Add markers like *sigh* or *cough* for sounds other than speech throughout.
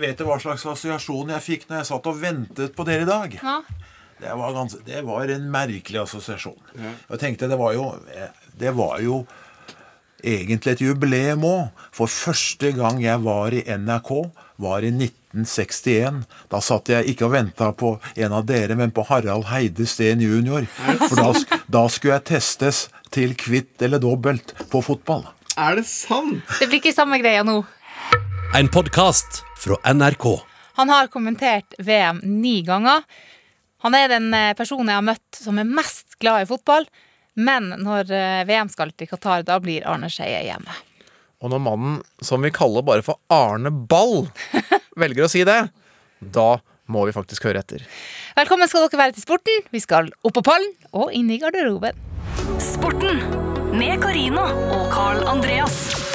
vet du hva slags assosiasjon jeg fikk når jeg satt og ventet på dere i dag? Ja. Det var, gans, det var en merkelig assosiasjon. Jeg tenkte det var jo Det var jo egentlig et jubileum òg. For første gang jeg var i NRK, var i 1961. Da satt jeg ikke og venta på en av dere, men på Harald Heide Steen jr. For da, sk- da skulle jeg testes til kvitt eller dobbelt på fotball. Er det sant? Det blir ikke samme greia nå. En podkast fra NRK. Han har kommentert VM ni ganger. Han er den eh, personen jeg har møtt som er mest glad i fotball. Men når eh, VM skal til Qatar, da blir Arne Skeie hjemme. Og når mannen som vi kaller bare for Arne Ball, *laughs* velger å si det, da må vi faktisk høre etter. Velkommen skal dere være til sporten. Vi skal opp på pallen og inn i garderoben. Sporten med Karina og Carl Andreas.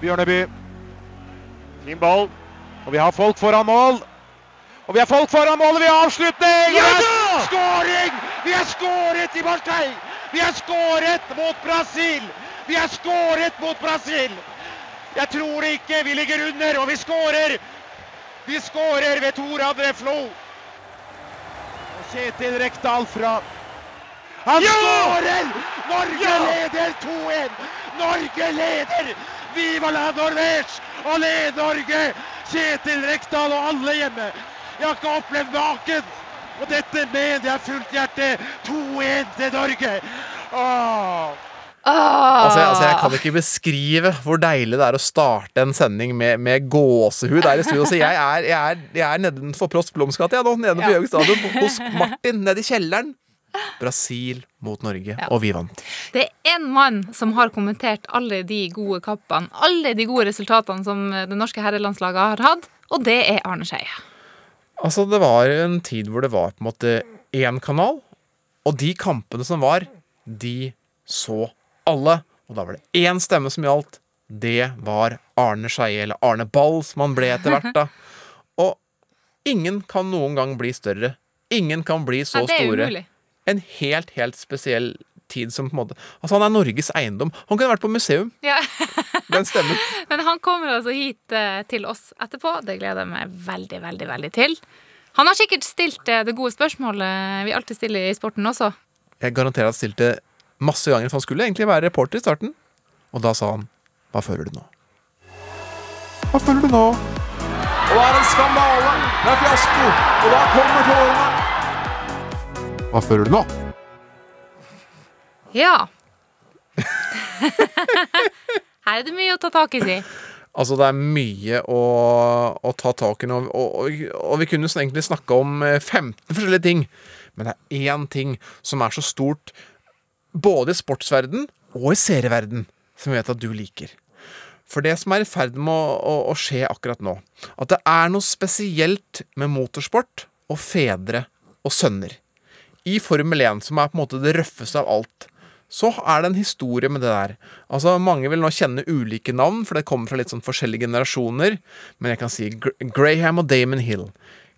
Bjørneby. Fin ball. Og vi har folk foran mål. Og vi har folk foran mål, og vi har avslutning! Ja da! Skåring! Vi har skåret i Marseille! Vi har skåret mot Brasil! Vi har skåret mot Brasil! Jeg tror det ikke. Vi ligger under, og vi skårer! Vi skårer ved Tor André Flo. Og Kjetil Rekdal fra Han skårer! Norge leder 2-1! Norge leder! Viva la Norvège! Allé Norge! Kjetil Rekdal og alle hjemme. Jeg har ikke opplevd maken! Og dette mener jeg fullt hjerte. 2-1 til Norge. Åh. Altså, jeg, altså, jeg kan ikke beskrive hvor deilig det er å starte en sending med, med gåsehud der i studio. Så jeg er, jeg er, jeg er nedenfor Prost Bloms gate, jeg nå. Nede på Ja. Stadion. Hos Martin, nede i kjelleren. Brasil mot Norge, og vi vant. Det er én mann som har kommentert alle de gode kappene, alle de gode resultatene som det norske herrelandslaget har hatt, og det er Arne Skeie. Altså, det var en tid hvor det var på en måte én kanal, og de kampene som var, de så alle. Og da var det én stemme som gjaldt. Det var Arne Skeie, eller Arne Ball, som han ble etter hvert, da. *laughs* Og ingen kan noen gang bli større. Ingen kan bli så Nei, det er store. umulig. En helt, helt spesiell tid som på en måte Altså, han er Norges eiendom. Han kunne vært på museum, Ja. *laughs* den stemmen. *laughs* Men han kommer altså hit eh, til oss etterpå. Det gleder jeg meg veldig, veldig, veldig til. Han har sikkert stilt eh, det gode spørsmålet vi alltid stiller i sporten også. Jeg garanterer at han stilte masse ganger, for han skulle egentlig være reporter i starten. Og da sa han Hva føler du nå? Hva føler du nå? Og det er en skandale! Det er fiasko! Og da kommer tårene! Hva føler du nå? Ja. *laughs* Her er det mye å ta tak i, si. Altså, det er mye å, å ta tak i nå, og, og, og vi kunne egentlig snakke om eh, 15 forskjellige ting. Men det er én ting som er så stort, både i sportsverden og i serieverden, som vi vet at du liker. For det som er i ferd med å, å, å skje akkurat nå, at det er noe spesielt med motorsport og fedre og sønner. I Formel 1, som er på en måte det røffeste av alt, så er det en historie med det der. Altså, Mange vil nå kjenne ulike navn, for det kommer fra litt sånn forskjellige generasjoner. Men jeg kan si Graham og Damon Hill.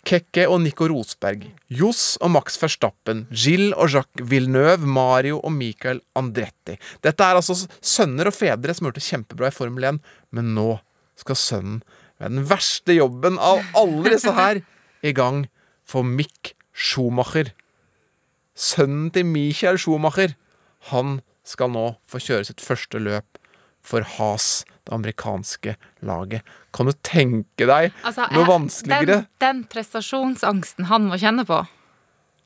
Kekke og Nico Rosberg. Johs og Max Verstappen. Gilles og Jacques Villeneuve. Mario og Michael Andretti. Dette er altså sønner og fedre som gjort det kjempebra i Formel 1, men nå skal sønnen med den verste jobben av alle disse her i gang for Mick Schumacher. Sønnen til Michael Schumacher. Han skal nå få kjøre sitt første løp for Has, det amerikanske laget. Kan du tenke deg Altså, noe vanskeligere? Den, den prestasjonsangsten han må kjenne på.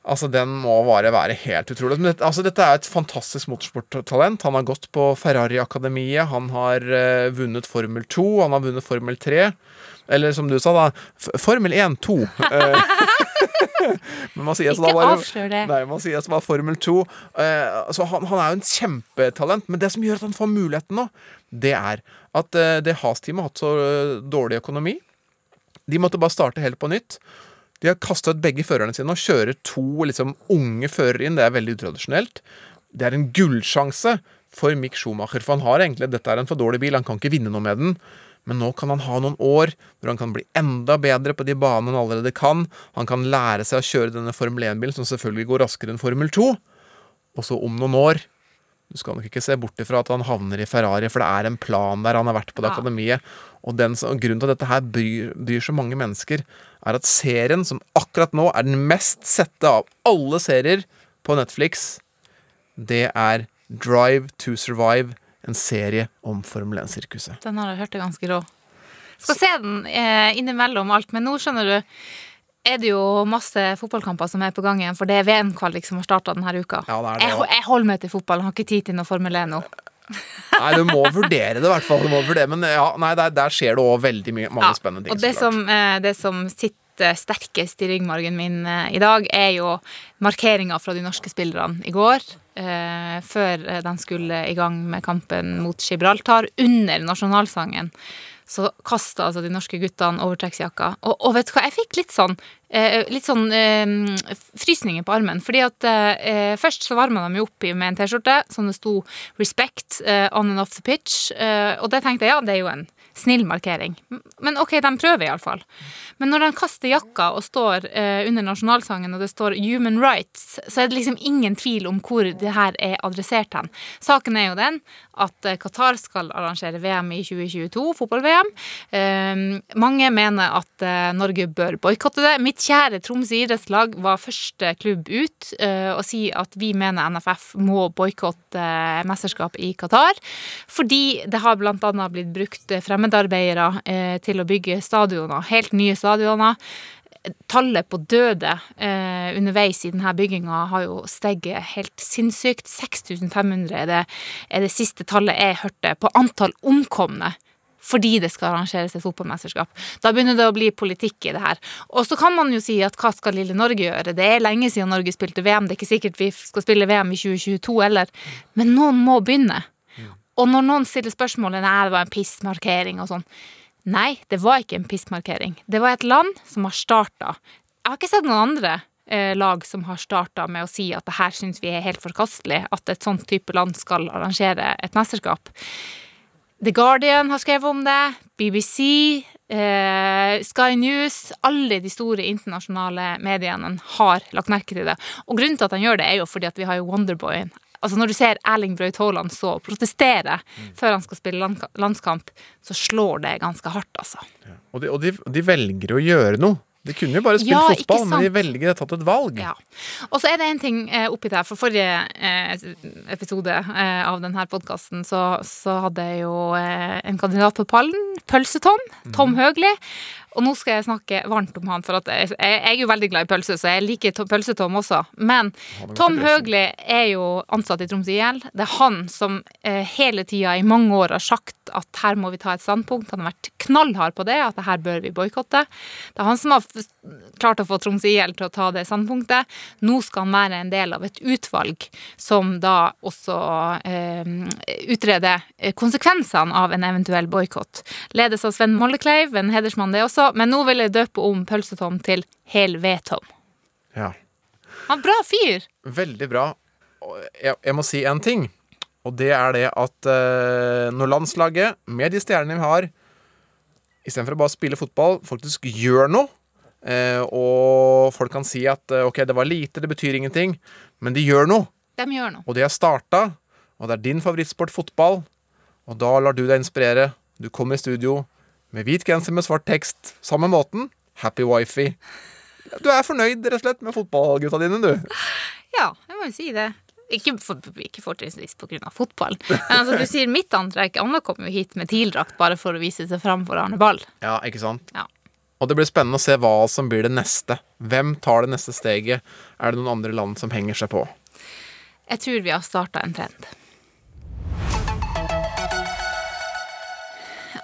Altså, Den må bare være helt utrolig. Men dette, altså, dette er et fantastisk motorsporttalent. Han har gått på Ferrari-akademiet, han har uh, vunnet Formel 2, han har vunnet Formel 3. Eller som du sa, da, Formel 1 2. *laughs* *laughs* Men man sier Ikke avslør det. Nei, man sier som var Formel 2. Eh, altså han, han er jo en kjempetalent, men det som gjør at han får muligheten nå, det er at eh, det Has-teamet har hatt så eh, dårlig økonomi. De måtte bare starte helt på nytt. De har kasta ut begge førerne sine og kjører to liksom, unge førere inn. Det er veldig utradisjonelt. Det er en gullsjanse for Mick Schumacher, for han har egentlig dette er en for dårlig bil, han kan ikke vinne noe med den. Men nå kan han ha noen år hvor han kan bli enda bedre på de banene han allerede kan. Han kan lære seg å kjøre denne Formel 1-bilen, som selvfølgelig går raskere enn Formel 2. Og så om noen år Du skal nok ikke se bort ifra at han havner i Ferrari, for det er en plan der. Han har vært på det Ja. akademiet. Og den, som- grunnen til at dette her bryr, bryr så mange mennesker, er at serien som akkurat nå er den mest sette av alle serier på Netflix, det er Drive to Survive, en serie om Formel 1-sirkuset. Den har jeg hørt er ganske rå. Skal se den eh, innimellom alt, men nå skjønner du er det jo masse fotballkamper som er på gang igjen, for det er VM-kvalik som har starta denne uka. Ja, det er det, jeg, jeg holder meg til fotball, jeg har ikke tid til noe Formel 1 nå. *laughs* Nei, du må vurdere det, i hvert fall. Du må vurdere, men ja, nei, der, der skjer det òg veldig mye, mange Ja, spennende ting. Og det som, eh, det som sitter sterkest i ryggmargen min eh, i dag, er jo markeringa fra de norske spillerne i går. Eh, før de skulle i gang med kampen mot Gibraltar, under nasjonalsangen. Så kasta altså de norske guttene overtrekksjakka. Og, og vet du hva, jeg fikk litt sånn eh, Litt sånn eh, frysninger på armen. Fordi at eh, først så varma de jo opp med en T-skjorte som det sto 'Respect eh, on and off the pitch'. Eh, og det tenkte jeg ja, det er jo en snill markering. Men ok, de prøver iallfall. Men når de kaster jakka og står eh, under nasjonalsangen og det står 'Human Rights', så er det liksom ingen tvil om hvor det her er adressert hen. Saken er jo den at eh, Qatar skal arrangere VM i 2022, fotball-VM. Eh, mange mener at eh, Norge bør boikotte det. Mitt kjære Tromsø idrettslag var første klubb ut eh, å si at vi mener NFF må boikotte eh, mesterskap i Qatar, fordi det har annet blitt brukt eh, fremmedarbeidere eh, til å bygge stadioner, helt nye stadioner. Tallet på døde eh, underveis i denne bygginga har jo steget helt sinnssykt. 6500 er det, er det siste tallet jeg hørte på antall omkomne fordi det skal arrangeres et fotballmesterskap. Da begynner det å bli politikk i det her. Og så kan man jo si at hva skal lille Norge gjøre? Det er lenge siden Norge spilte VM, det er ikke sikkert vi skal spille VM i 2022 heller. Men noen må begynne. Og når noen stiller spørsmålet nei, det var en pissmarkering og sånn. Nei, det var ikke en pissmarkering. Det var et land som har starta. Jeg har ikke sett noen andre eh, lag som har starta med å si at det her syns vi er helt forkastelig, at et sånt type land skal arrangere et mesterskap. The Guardian har skrevet om det, BBC, eh, Sky News Alle de store internasjonale mediene har lagt merke til det. Og grunnen til at han gjør det, er jo fordi at vi har jo Wonderboyen. Altså Når du ser Erling Braut Haaland så protestere før han skal spille landskamp, så slår det ganske hardt, altså. Og, de, og de, de velger å gjøre noe. De kunne jo bare spilt Ja, fotball, men de velger å tatt et valg. Ja. Og så er det en ting eh, oppi der. For forrige eh, episode eh, av denne podkasten så, så hadde jeg jo en kandidat på pallen. Pølsetom. Tom, Tom Høgli. Og nå skal jeg snakke varmt om han, for at jeg, jeg er jo veldig glad i pølse, så jeg liker to- Pølse-Tom også. Men Tom Høgli er jo ansatt i Tromsø IL. Det er han som eh, hele tida i mange år har sagt at her må vi ta et standpunkt. Han har vært knallhard på det, at det her bør vi boikotte. Det er han som har klart å få Troms IL til å ta det standpunktet. Nå skal han være en del av et utvalg som da også eh, utreder eh, konsekvensene av en eventuell boikott. Ledes av Sven Mollekleiv, en hedersmann det også, men nå vil jeg døpe om Pølse-Tom til Hel V-Tom. Ja. Han bra fyr! Veldig bra. Jeg, jeg må si en ting, og det er det at eh, når landslaget, med de stjernene vi har, istedenfor å bare spille fotball, faktisk gjør noe, eh, og folk kan si at eh, ok, det var lite, det betyr ingenting, men de gjør noe, De gjør noe. og de har starta, og det er din favorittsport fotball, og da lar du deg inspirere. Du kommer i studio med hvit genser med svart tekst, samme måten, happy wifey. Du er fornøyd rett og slett med fotballgutta dine, du. Ja, jeg må jo si det. Ikke, for, ikke fortrinnsvis pga. fotball. Men altså, du sier mitt antrekk. Anna kom jo hit med TIL-drakt bare for å vise seg fram for Arne Ball. Ja, ikke sant? Ja. Og det blir spennende å se hva som blir det neste. Hvem tar det neste steget? Er det noen andre land som henger seg på? Jeg tror vi har starta en trend.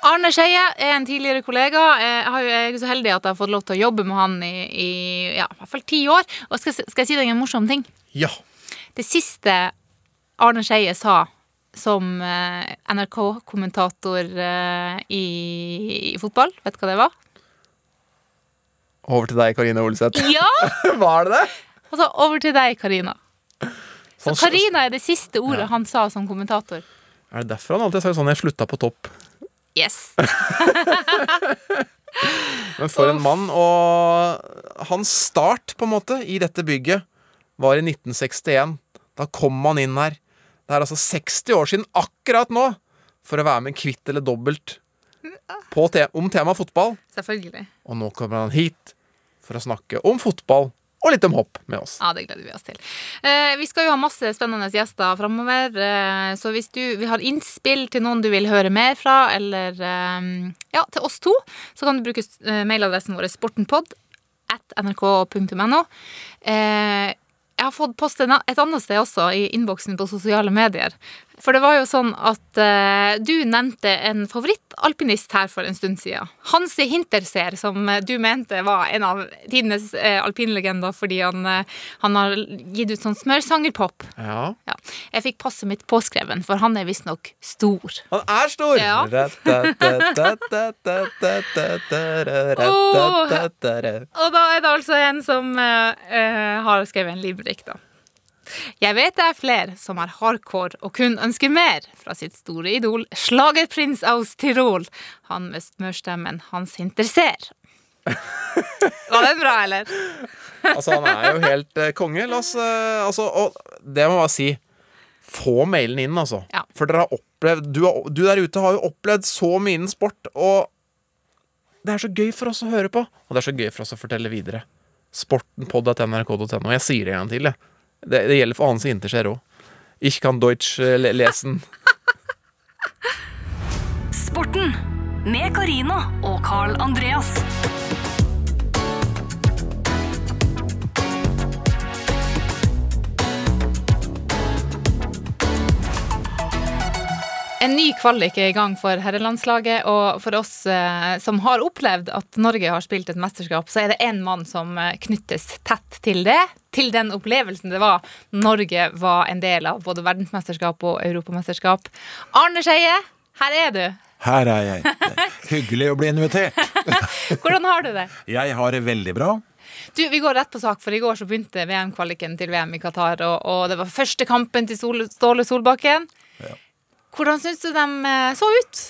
Arne Skeie er en tidligere kollega. Jeg jo- jeg er så heldig at jeg har fått lov til å jobbe med han i, i ja, i hvert fall ti år. Og skal, skal jeg si deg en morsom ting? Ja. Det siste Arne Skeie sa som eh, NRK-kommentator eh, i, i fotball, vet du hva det var? Over til deg, Karine Olseth. *laughs* Ja! *laughs* Var det det? Altså, over til deg, Karina. Så Sånn- Karina er det siste ordet han sa som kommentator. Er det derfor han alltid sa sånn 'jeg slutta på topp'? Yes. *laughs* Men for en mann. Og hans start, på en måte, i dette bygget var i 1961. Da kom man inn her. Det er altså 60 år siden akkurat nå for å være med kvitt eller dobbelt på te om temaet fotball. Selvfølgelig. Og nå kommer han hit for å snakke om fotball og litt om hopp med oss. Ja, det gleder vi oss til. Eh, vi skal jo ha masse spennende gjester framover, eh, så hvis du vi har innspill til noen du vil høre mer fra, eller eh, ja, til oss to, så kan du bruke eh, mailadressen vår sportenpod at nrk.no. Eh, jeg har fått post et annet sted også, i innboksen på sosiale medier. For det var jo sånn at uh, du nevnte en favorittalpinist her for en stund siden. Hansi Hinterseer, som eh, du mente var en av tidenes uh, alpinlegender fordi han, uh, han har gitt ut sånn smørsangerpop. Ja. Ja. Jeg fikk passet mitt påskreven, for han er visstnok stor. Han er stor! Ja. Og da er det altså en som eh, eh, har skrevet en limerick, da. Jeg vet det er flere som er hardcore og kun ønsker mer fra sitt store idol, slagerprins aus Tirol. Han med smørstemmen Hans interesser. *laughs* Var den bra, eller? Altså, han er jo helt eh, konge. La oss eh, Altså, og det må jeg bare si. Få mailen inn, altså. Ja. For dere har opplevd du, har, du der ute har jo opplevd så mye innen sport, og det er så gøy for oss å høre på. Og det er så gøy for oss å fortelle videre. Sportenpod.nrk.no. Jeg sier det en gang til, jeg. Det, det gjelder for Hans Interskjær òg. Ich kan Deutsch eh, le lesen. Sporten med Carina og Carl Andreas. En ny kvalik er i gang for herrelandslaget, og for oss eh, som har opplevd at Norge har spilt et mesterskap, så er det én mann som eh, knyttes tett til det. Til den opplevelsen det var Norge var en del av både verdensmesterskap og europamesterskap. Arne Skeie, her er du. Her er jeg. Hyggelig å bli invitert. *laughs* Hvordan har du det? Jeg har det veldig bra. Du, Vi går rett på sak, for i går så begynte VM-kvaliken til VM i Qatar, og, og det var første kampen til Sol, Ståle Solbakken. Hvordan syns du de eh, så ut?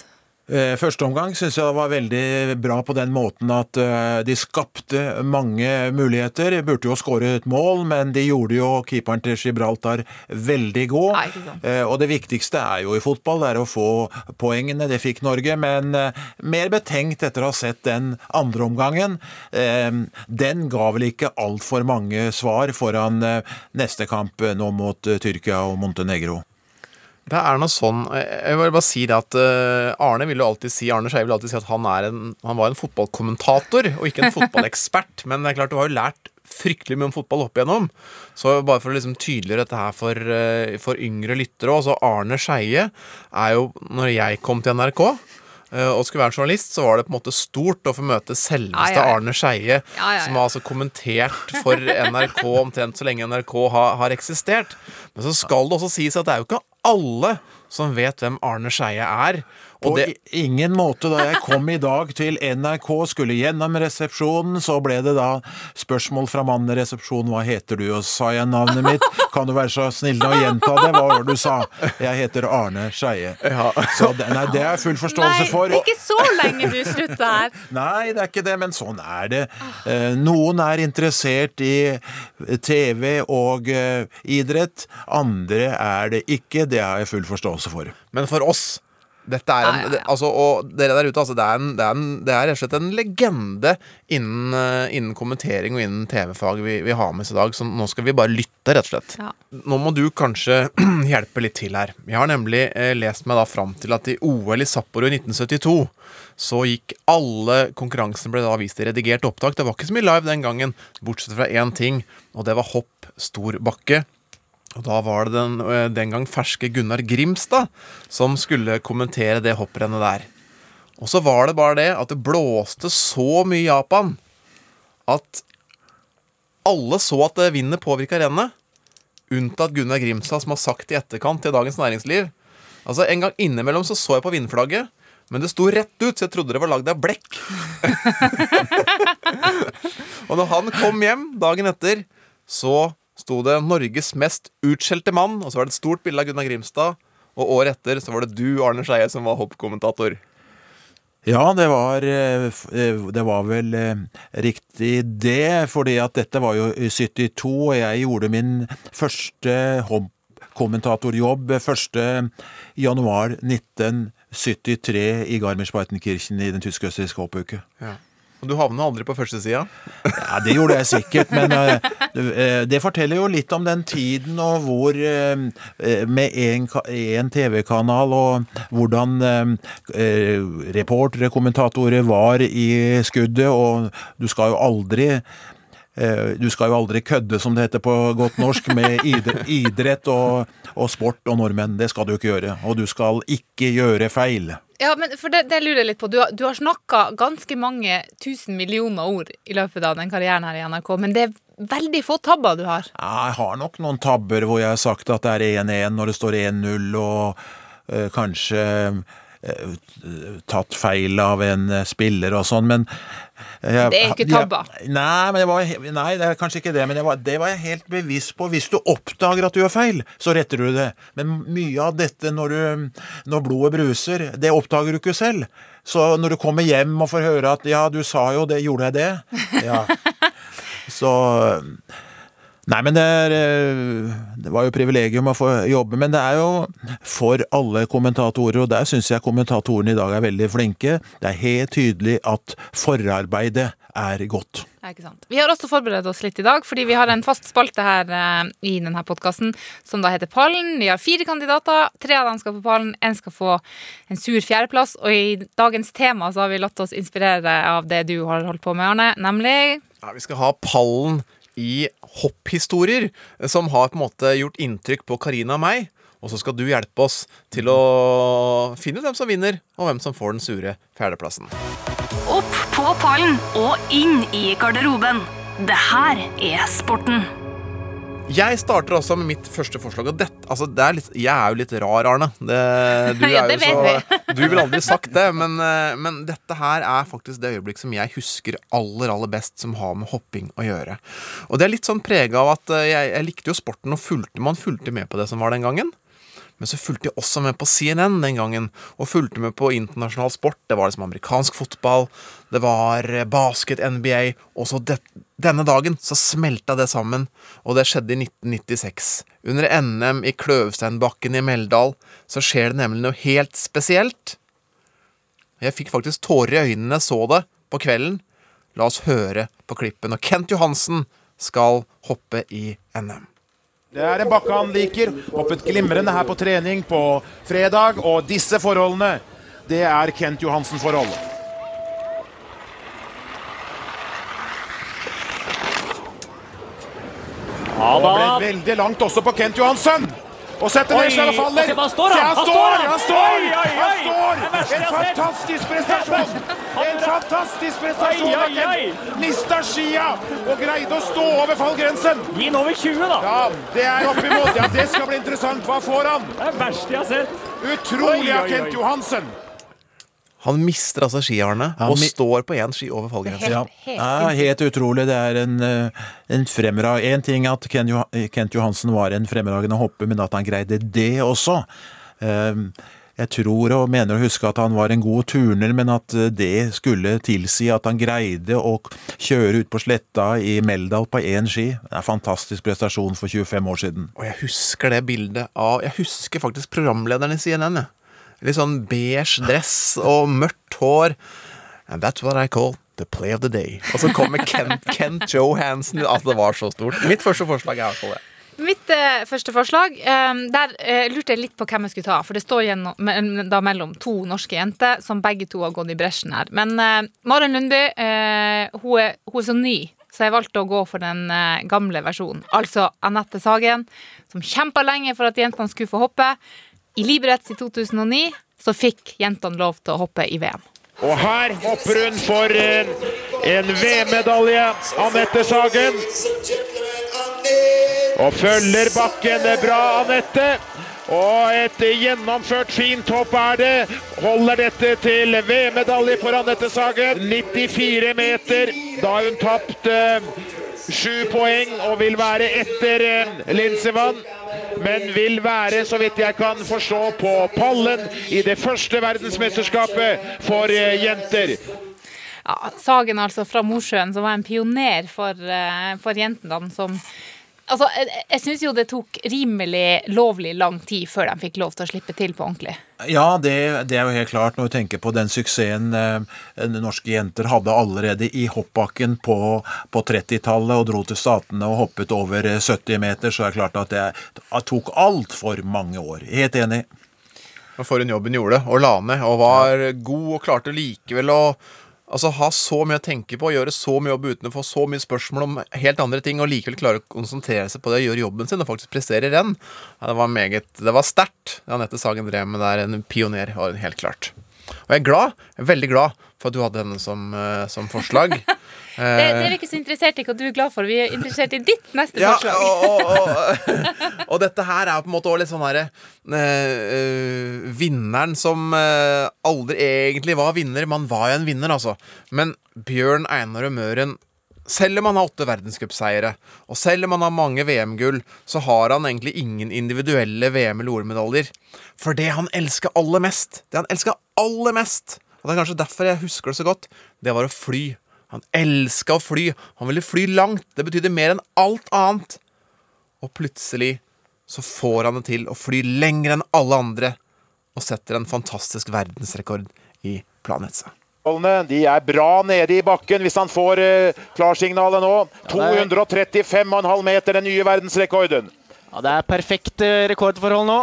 Eh, Første omgang syns jeg var veldig bra på den måten at eh, de skapte mange muligheter. De burde jo skåre et mål, men de gjorde jo keeperen til Gibraltar veldig god. Eh, Og det viktigste er jo i fotball, det er å få poengene. Det fikk Norge, men mer betenkt etter å ha sett den andre omgangen. Den ga vel ikke altfor mange svar foran neste kamp nå mot Tyrkia og Montenegro. Det er noe sånn Jeg vil bare si det at eh, Arne vil jo alltid si Arne Skeie vil alltid si at han, er en, han var en fotballkommentator og ikke en *laughs* fotballekspert. Men det er klart du har jo lært fryktelig mye om fotball opp igjennom. Så bare for å liksom tydeliggjøre dette her for, eh, for yngre lyttere også. Arne Skeie er jo Når jeg kom til NRK eh, og skulle være journalist, så var det på en måte stort å få møte selveste Ja, ja, ja. Arne Skeie, som har altså kommentert for *laughs* NRK omtrent så lenge NRK har, har eksistert. Men så skal det også sies at det er jo ikke alle som vet hvem Arne Skeie er. På det, ingen måte. Da jeg kom i dag til NRK, skulle gjennom resepsjonen, så ble det da spørsmål fra mannen i resepsjonen. Hva heter du? Og sa jeg navnet mitt. Kan du være så snill å gjenta det? Hva var det du sa? Jeg heter Arne Skeie. Så det, nei, det er jeg full forståelse Nei, for. det er ikke så lenge du slutta her. *laughs* Nei, det er ikke det, men sånn er det. Eh, Noen er interessert i TV og eh, idrett, andre er det ikke. Det har jeg full forståelse for. men for oss dette er en, Ja, ja, ja. det- Altså, og dere der ute, altså, det, er en, det, er en, det er rett og slett en legende innen, eh, innen kommentering og innen TV-fag vi, vi har med oss i dag. Så nå skal vi bare lytte, rett og slett. Ja. Nå må du kanskje *clears throat* hjelpe litt til her. Jeg har nemlig eh, lest meg da fram til at i OL i Sapporo i 1972 så gikk alle konkurransene ble da vist i redigert opptak. Det var ikke så mye live den gangen, bortsett fra én ting, og det var hopp stor bakke. Og da var det den, øh, den gang ferske Gunnar Grimstad som skulle kommentere det hopprennet der. Og så var det bare det at det blåste så mye i Japan at alle så at vinden påvirka rennet. Unntatt Gunnar Grimstad, som har sagt i etterkant til Dagens Næringsliv. Altså En gang innimellom så så jeg på vindflagget, men det sto rett ut, så jeg trodde det var lagd av blekk. *laughs* og når han kom hjem dagen etter, så sto det 'Norges mest utskjelte mann', og så var det et stort bilde av Gunnar Grimstad. Og året etter så var det du, Arne Skeie, som var hoppkommentator. Ja, det var, eh, eh, det var vel eh, riktig det, fordi at dette var jo i 72, og jeg gjorde min første hoppkommentatorjobb 1.1.1973 i Garmisch-Partenkirchen i den tyske østerrikske hoppuke. Ja. Du havna aldri på førstesida? Ja, det gjorde jeg sikkert, men uh, det- forteller jo litt om den tiden og hvor eh, Med én TV-kanal og hvordan eh, reportere, kommentatorer var i skuddet, og du skal jo aldri du skal jo aldri kødde, som det heter på godt norsk, med idrett og, og sport og nordmenn. Det skal du ikke gjøre. Og du skal ikke gjøre feil. Ja, men for det, det lurer jeg litt på. Du har, du har snakka ganske mange tusen millioner ord i løpet av den karrieren her i NRK, men det er veldig få tabber du har. Jeg har nok noen tabber hvor jeg har sagt at det er 1-1 når det står 1-0, og øh, kanskje tatt feil av en eh, spiller og sånn, men jeg- Det er ikke tabba? Jeg, nei, men var, nei, det er kanskje ikke det, men jeg var, det var jeg helt bevisst på. Hvis du oppdager at du gjør feil, så retter du det. Men mye av dette når, du, når blodet bruser, det oppdager du ikke selv. Så når du kommer hjem og får høre at 'ja, du sa jo det, gjorde jeg det'? Ja. *laughs* Så Nei, men det, er, eh, det var jo privilegium å få jobbe, men det er jo for alle kommentatorer, og der syns jeg kommentatorene i dag er veldig flinke. Det er helt tydelig at forarbeidet er godt. Ja, ikke sant. Vi har også forberedt oss litt i dag, fordi vi har en fast spalte her eh, i denne podkasten som da heter Pallen. Vi har fire kandidater. Tre av dem skal på pallen, én skal få en sur fjerdeplass. Og i dagens tema så har vi latt oss inspirere av det du har holdt på med, Arne, nemlig Ja, vi skal ha pallen i hopphistorier som har på en måte gjort inntrykk på Karina og meg. Og så skal du hjelpe oss til å finne ut hvem som vinner, og hvem som får den sure fjerdeplassen. Opp på pallen og inn i garderoben. Det her er sporten. Jeg starter også med mitt første forslag. Og dette, altså det er litt, jeg er jo litt rar, Arne. Det, du, *laughs* Ja, er det så, *laughs* du ville aldri sagt det, men, eh, men dette her er faktisk det øyeblikk som jeg husker aller aller best som har med hopping å gjøre. Og det er litt sånn prega av at eh, jeg, jeg likte jo sporten, og fulgte, man fulgte med på det som var den gangen. Men så fulgte jeg også med på CNN den gangen, og fulgte med på internasjonal sport. Det var liksom amerikansk fotball, det var eh, basket, NBA, og så det, denne dagen så smelta det sammen, og det skjedde i 1996. Under NM i Kløvsteinbakken i Meldal så skjer det nemlig noe helt spesielt. Jeg fikk faktisk tårer i øynene, så det på kvelden. La oss høre på klippen. Og Kent Johansen skal hoppe i NM. Det er en bakke han liker. Hoppet glimrende her på trening på fredag. Og disse forholdene, det er Kent Johansen-forhold. Ja Og ble veldig langt også på Kent Johansen. Og setter ned seg og faller. han står, han. han står! Han står! Han står! En fantastisk prestasjon! En fantastisk prestasjon av. Kent. Mista skia og greide å stå over fallgrensen. Gi den over 20, da. Ja, det er oppimot. Ja, det skal bli interessant. Hva får han? Det er verst jeg har sett. Utrolig av Kent. Johansen. Han mister altså skiarne og mi- står på én ski over fallgrensen. Ja, helt ja, helt utrolig. Det er en, eh, en fremrag... En ting at Ken Kent Johansen var en fremragende hopper, men at han greide det også. Eh, Jeg tror og mener å huske at han var en god turner, men at eh, det skulle tilsi at han greide å kjøre ut på sletta i Meldal på én ski. Det er en fantastisk prestasjon for 25 år siden. Og jeg husker det bildet av Jeg husker faktisk programlederen i CNN. jeg. Litt sånn beige dress og mørkt hår. And that's what I call the play of the day. Og så kommer Kent, *laughs* Kent Johansen. Altså, det var så stort. Mitt første forslag er i hvert fall det. Mitt eh, første forslag eh, Der eh, lurte jeg litt på hvem jeg skulle ta. For det står gjennom, me- da mellom to norske jenter som begge to har gått i bresjen her. Men eh, Maren Lundby eh, hun, er, hun er så ny, så jeg valgte å gå for den eh, gamle versjonen. Altså Anette Sagen, som kjempa lenge for at jentene skulle få hoppe. I Liberets i 2009 så fikk jentene lov til å hoppe i VM. Og her hopper hun for en, en VM-medalje, Anette Sagen. Og følger bakken bra, Anette. Og et gjennomført fint hopp er det. Holder dette til VM-medalje for Anette Sagen. 94 meter. Da har hun tapt eh, sju poeng og vil være etter eh, Linsevann. Men vil være, så vidt jeg kan forstå, på pallen i det første verdensmesterskapet for eh, jenter. ja, Sagen altså fra Mosjøen, som var en pioner for, eh, for jentene, som Altså, jeg, jeg syns jo det tok rimelig lovlig lang tid før de fikk lov til å slippe til på ordentlig. Ja, det, det er jo helt klart. Når vi tenker på den suksessen eh, norske jenter hadde allerede i hoppbakken på, på 30-tallet og dro til Statene og hoppet over eh, 70 meter, så er det klart at det, det tok altfor mange år. Helt enig. For en jobb hun gjorde, og la ned, og var god og klarte likevel å altså, ha så mye å tenke på, gjøre så mye jobb uten å få så mye spørsmål om helt andre ting, og likevel klare å konsentrere seg på det og gjøre jobben sin, og faktisk prestere i renn. Ja, det var meget Det var sterkt, det Anette Sagen drev med der. En pioner, helt klart. Og jeg er glad, jeg er veldig glad for at du hadde henne som, eh, som forslag. *laughs* Det, det er vi ikke så interessert i hva du er glad for. Vi er interessert i ditt neste Ja, forslag. og, og, og, *laughs* og dette her er på en måte også litt sånn herre eh, Vinneren som eh, aldri egentlig var vinner. Man var jo en vinner, altså. Men Bjørn Einar og Møren selv om han har åtte verdenscupseiere, og selv om han har mange VM-gull, så har han egentlig ingen individuelle VM- eller OL-medaljer. For det han elska aller mest, det han elska aller mest, og det er kanskje derfor jeg husker det så godt, det var å fly. Han elska å fly. Han ville fly langt. Det betydde mer enn alt annet. Og plutselig så får han det til å fly lenger enn alle andre, og setter en fantastisk verdensrekord i planhetsa. De er bra nede i bakken hvis han får eh, klarsignalet nå. 235,5 meter, den nye verdensrekorden. Ja, det er perfekt eh, rekordforhold nå.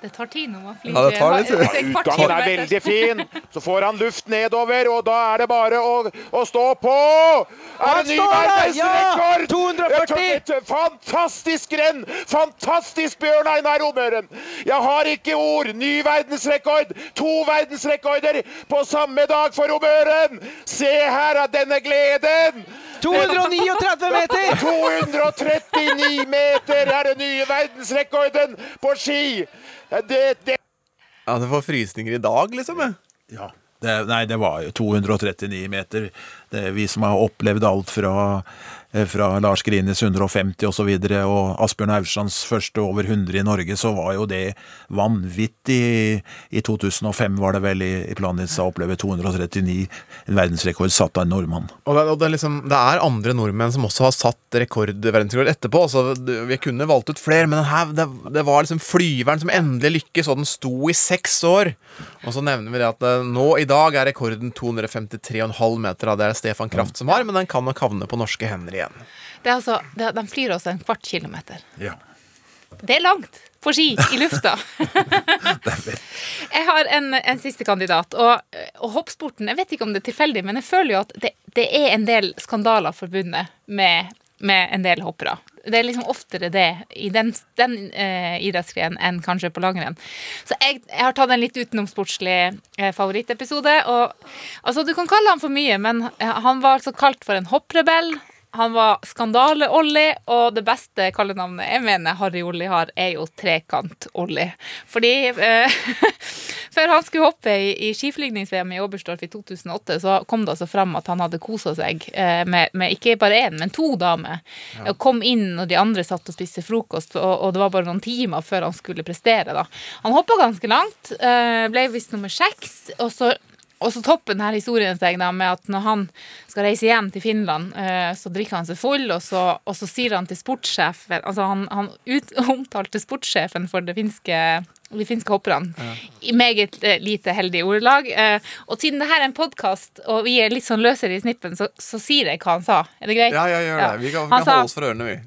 Det tar tid når man flyr. Ja, det tar litt tid. Utgangen er veldig fin. Så får han luft nedover, og da er det bare å, å stå på! Er det ny verdensrekord? Ja! 240! Et Fantastisk renn! Fantastisk Bjørn Einar Romøren! Jeg har ikke ord! Ny verdensrekord! To verdensrekorder på samme dag for Romøren! Se her denne gleden! 239 meter! 239 meter er den nye verdensrekorden på ski! Det, det Ja, du får frysninger i dag, liksom. Ja. Det, nei, det var jo 239 meter. Det er vi som har opplevd alt fra, fra Lars Grines 150 osv. Og, så videre, og Asbjørn Aursands første over 100 i Norge, så var jo det vanvittig. I 2005 var det vel i, i Planica å oppleve 239. En verdensrekord satt av en nordmann. Og, det, og det, er liksom, det er andre nordmenn som også har satt rekord, verdensrekord etterpå. Så vi kunne valgt ut flere, men her, det, det var liksom flyveren som endelig lykkes, og den sto i seks år. Og så nevner vi det at eh, nå i dag er rekorden 253,5 meter. Da. Det er Stefan Kraft som har, men den kan nok havne på norske hender igjen. Det er altså, det, de flyr altså en kvart kilometer. Ja. Det er langt på ski i lufta. *laughs* jeg har en, en siste kandidat, og, og hoppsporten Jeg vet ikke om det er tilfeldig, men jeg føler jo at det, det er en del skandaler forbundet med, med en del hoppere. Det er liksom oftere det i den, den eh, idrettsgrenen enn kanskje på langrenn. Så jeg, jeg har tatt en litt utenomsportslig eh, favorittepisode. Og, altså, du kan kalle han for mye, men han var altså kalt for en hopprebell. Han var Skandale-Olli, og det beste kallenavnet jeg mener Harry-Olli har, er jo Trekant-Olli. Fordi eh, *laughs* før han skulle hoppe i, i skiflygnings-VM i Oberstdorf i 2008, så kom det altså fram at han hadde kosa seg eh, med, med ikke bare én, men to damer. Og kom inn når de andre satt og spiste frokost, og, og det var bare noen timer før han skulle prestere. da. Han hoppa ganske langt, eh, ble visst nummer seks, og så og så topper denne historien seg da med at når han skal reise hjem til Finland, eh, så drikker han seg full, og så, og så sier han til sportssjefen Altså, han, han ut, *laughs* omtalte sportssjefen for det finske de finske hopperne i meget eh, lite heldig ordelag. Eh, og siden det her er en podkast, og vi er litt sånn løsere i snippen, så, så sier jeg hva han sa. Er det greit? Ja, ja, gjør det. Ja. Vi kan, vi kan holde oss for ørene, vi.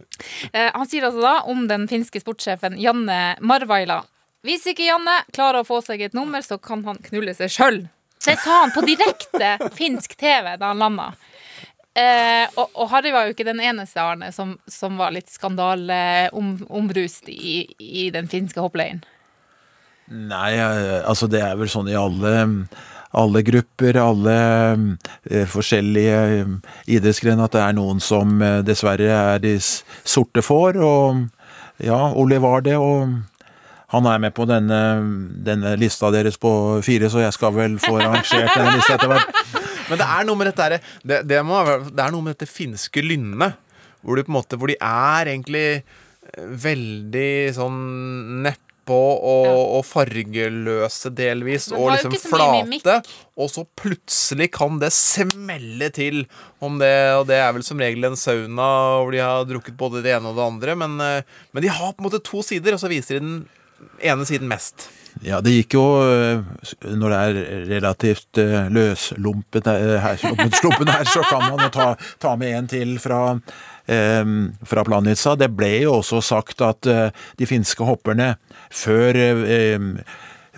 Han sier altså da om den finske sportssjefen Janne Marvaila Hvis ikke Janne klarer å få seg et nummer, så kan han knulle seg sjøl. Det sa han på direkte finsk TV da han landa. Eh, og, og Harry var jo ikke den eneste Arne som, som var litt skandaleombrust i, i den finske hoppleiren. Nei, eh, altså det er vel sånn i alle, alle grupper, alle eh, forskjellige eh, idrettsgrener, at det er noen som eh, dessverre er de sorte får. Og ja, Ole var det, og han er med på denne, denne lista deres på fire, så jeg skal vel få arrangert denne lista etter hvert. Men det er noe med dette det, det, må, det er noe med dette finske lynnet. Hvor, de på en måte, hvor de er egentlig eh, veldig sånn nedpå på og, og fargeløse delvis, og liksom flate. Og så plutselig kan det smelle til. Om det, og det er vel som regel en sauna hvor de har drukket både det ene og det andre. Men, eh, men de har på en måte to sider, og så viser de den ene siden mest. Ja, det gikk jo øh, Når det er relativt øh, løslumpet øh, her, her, så kan man jo ta, ta med en til fra, fra Planica. Det ble jo også sagt at de finske hopperne før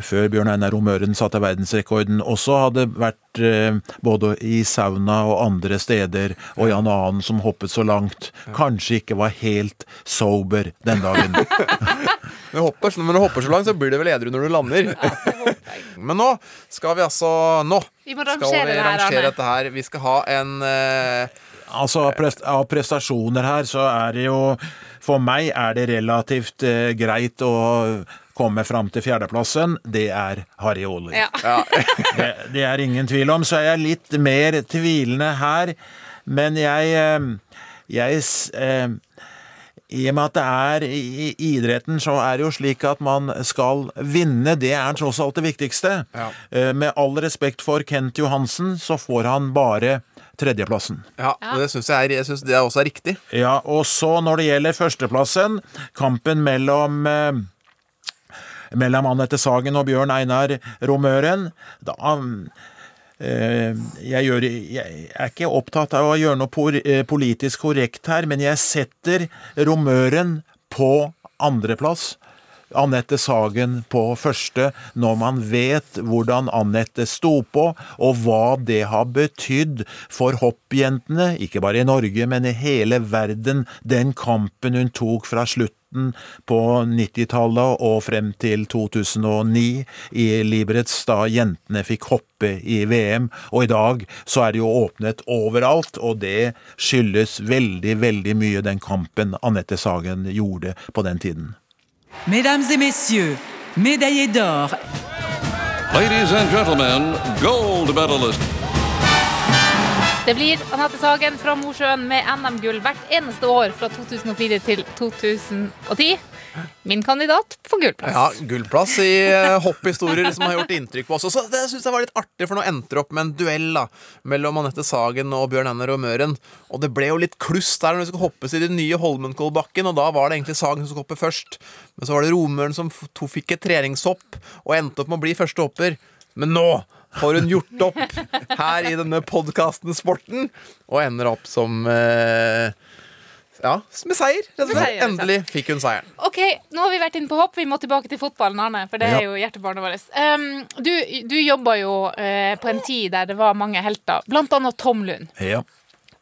før Bjørn Einar Romøren satte verdensrekorden, også hadde vært eh, både i sauna og andre steder, og Jan Anen som hoppet så langt, kanskje ikke var helt sober den dagen. *laughs* Når du hopper, når du hopper så langt, så blir du vel edru når du lander. *laughs* Men nå skal vi altså Nå Vi må skal vi her, rangere dette her. Vi skal ha en uh, Altså, av prestasjoner her, så er det jo For meg er det relativt uh, greit å komme fram til fjerdeplassen. Det er Harry Ole. Ja. *laughs* det, det er ingen tvil om. Så er jeg litt mer tvilende her. Men jeg, eh, jeg eh, I og med at det er i i idretten, så er det jo slik at man skal vinne. Det er tross alt det viktigste. Ja. Eh, Med all respekt for Kent Johansen, så får han bare tredjeplassen. Ja, og det syns jeg, er- jeg synes det også er riktig. Ja, og så når det gjelder førsteplassen, kampen mellom eh, mellom Anette Sagen og Bjørn Einar Romøren, da jeg, gjør, jeg er ikke opptatt av å gjøre noe eh, politisk korrekt her, men jeg setter Romøren på andreplass. Anette Sagen på første, når man vet hvordan Anette sto på, og hva det har betydd for hoppjentene, ikke bare i Norge, men i hele verden, den kampen hun tok fra slutten på 90-tallet og frem til 2009 i Liberets, da jentene fikk hoppe i VM. Og i dag så er det jo åpnet overalt, og det skyldes veldig, veldig mye den kampen Anette Sagen gjorde på den tiden. Mesdames et messieurs, médaillé d'or, Ladies and gentlemen, gold medalist. Det blir Anette Sagen fra Mosjøen med NM-gull hvert eneste år fra 2004 til 2010. Min kandidat for gullplass. Ja, Gullplass i eh, hopphistorier som har gjort inntrykk på oss. Så det synes jeg var litt artig, for nå endte det opp med en duell da mellom Anette Sagen og Bjørn Einar og Møren. Og det ble jo litt kluss der når det skulle hoppes i den nye Holmenkollbakken, og da var det egentlig Sagen som skulle hoppe først. Men så var det Romøren som fikk et treningshopp og endte opp med å bli første hopper. Men nå har hun gjort opp her i denne podkasten Sporten, og ender opp som eh, Ja, med seier. rett og Med seier, Endelig fikk hun seieren. Ok, nå har vi vært inne på hopp. Vi må tilbake til fotballen, Arne. For det Ja. er jo hjertebarnet vårt. Um, du du jobba jo uh, på en tid der det var mange helter, blant annet Tom Lund. Ja.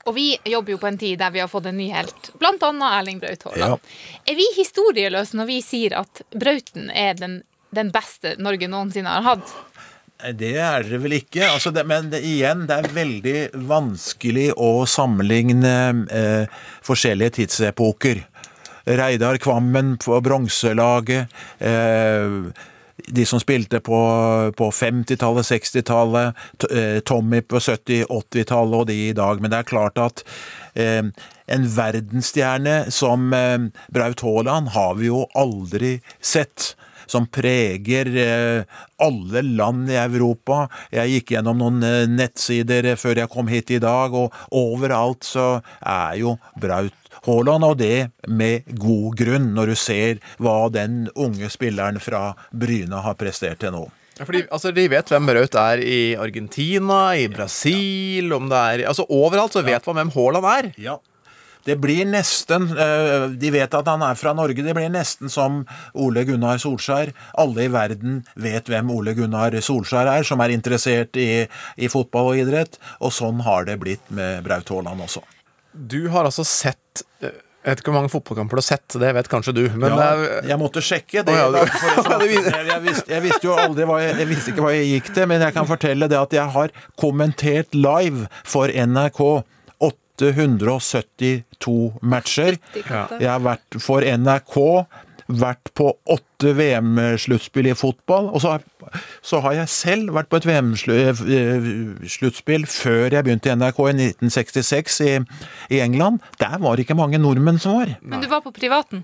Og vi jobber jo på en tid der vi har fått en ny helt, blant annet Erling Braut Haaland. Ja. Er vi historieløse når vi sier at Brauten er den, den beste Norge noensinne har hatt? Det er det vel ikke. Altså det, men det, igjen, det er veldig vanskelig å sammenligne eh, forskjellige tidsepoker. Reidar Kvammen på bronselaget. Eh, de som spilte på, på 50-tallet, 60-tallet. Eh, Tommy på 70-, 80-tallet og de i dag. Men det er klart at eh, en verdensstjerne som eh, Braut Haaland har vi jo aldri sett som preger eh, alle land i Europa. Jeg gikk gjennom noen eh, nettsider før jeg kom hit i dag, og overalt så er jo Braut Haaland, og det med god grunn, når du ser hva den unge spilleren fra Bryne har prestert til nå. Ja, fordi, altså, De vet hvem Braut er i Argentina, i Brasil om det er, altså Overalt så vet man hvem Haaland er. Ja. Det blir nesten eh, De vet at han er fra Norge. Det blir nesten som Ole Gunnar Solskjær. Alle i verden vet hvem Ole Gunnar Solskjær er, som er interessert i, i fotball og idrett. Og sånn har det blitt med Braut Haaland også. Du har altså sett eh, Jeg vet ikke hvor mange fotballkamper du har sett, det vet kanskje du. Men ja, jeg måtte sjekke. Det, jeg, *laughs* jeg, visste, jeg visste jo aldri hva jeg, jeg visste ikke hva jeg gikk til, men jeg kan fortelle det at jeg har kommentert live for NRK 872 matcher. Jeg har vært for NRK vært på åtte VM-sluttspill i fotball. Og så har, så har jeg selv vært på et VM-sluttspill før jeg begynte i NRK i 1966 i, i England. Der var det ikke mange nordmenn som var. Men du var på privaten.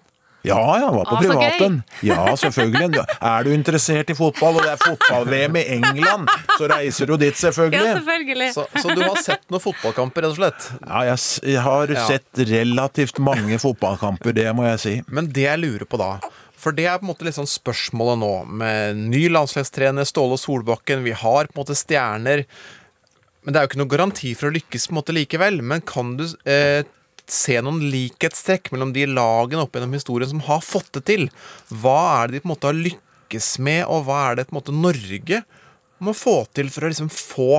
Ja, jeg var på ah, privaten. Ja, selvfølgelig. Er du interessert i fotball, og det er fotball-VM i England, så reiser du dit, selvfølgelig. Ja, selvfølgelig. Så, så du har sett noen fotballkamper, rett og slett? Ja, jeg, jeg har Ja. sett relativt mange fotballkamper, det må jeg si. Men det jeg lurer på da For det er på en måte sånn spørsmålet nå, med ny landslagstrener Ståle Solbakken. Vi har på en måte stjerner. Men det er jo ikke noen garanti for å lykkes på en måte likevel. Men kan du eh, se noen likhetstrekk mellom de lagene opp gjennom historien som har fått det til? Hva er det de på en måte har lykkes med, og hva er det på en måte Norge må få til for å liksom få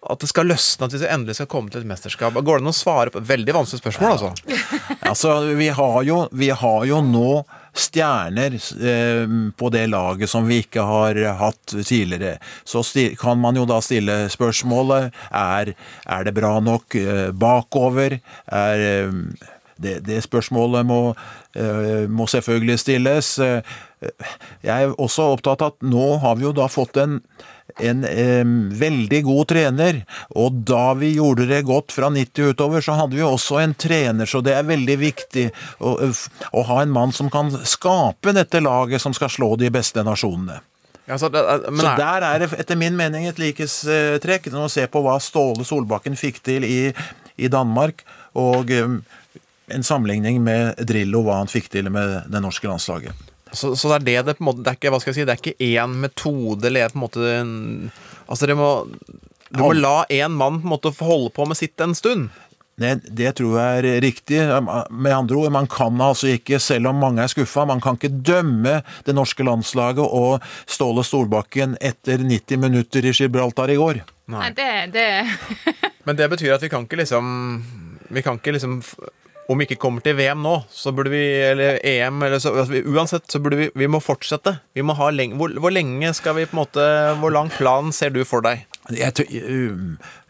at det skal løsne, at vi endelig skal komme til et mesterskap? Går det an å svare på Veldig vanskelig spørsmål, altså. *laughs* Altså, vi har jo, vi har jo nå stjerner eh, på det laget som vi ikke har hatt tidligere. Så kan man jo da stille spørsmålet er, er det bra nok eh, bakover. Er, eh, det, det spørsmålet må, må selvfølgelig stilles. Jeg er også opptatt av at nå har vi jo da fått en en eh, veldig god trener, og da vi gjorde det godt fra 90 utover, så hadde vi også en trener, så det er veldig viktig å, å ha en mann som kan skape dette laget som skal slå de beste nasjonene. Ja, så det, er- men så er- der er det etter min mening et likhetstrekk. Når man ser på hva Ståle Solbakken fikk til i, i Danmark, og eh, en sammenligning med Drillo, hva han fikk til med det norske landslaget. Så, så det er det det på en måte Det er ikke hva skal jeg si, det er ikke én metode eller på en måte en, Altså, det må Du må la én mann på en måte få holde på med sitt en stund. Det, det tror jeg er riktig. Med andre ord, man kan altså ikke, selv om mange er skuffa, man kan ikke dømme det norske landslaget og Ståle Storbakken etter 90 minutter i Gibraltar i går. Nei, det, det Men det betyr at vi kan ikke liksom Vi kan ikke liksom Om vi ikke kommer til VM nå, så burde vi Eller EM, eller så altså, Uansett, så burde vi Vi må fortsette. Vi må ha lenge, hvor, hvor lenge skal vi på en måte Hvor lang plan ser du for deg? Jeg,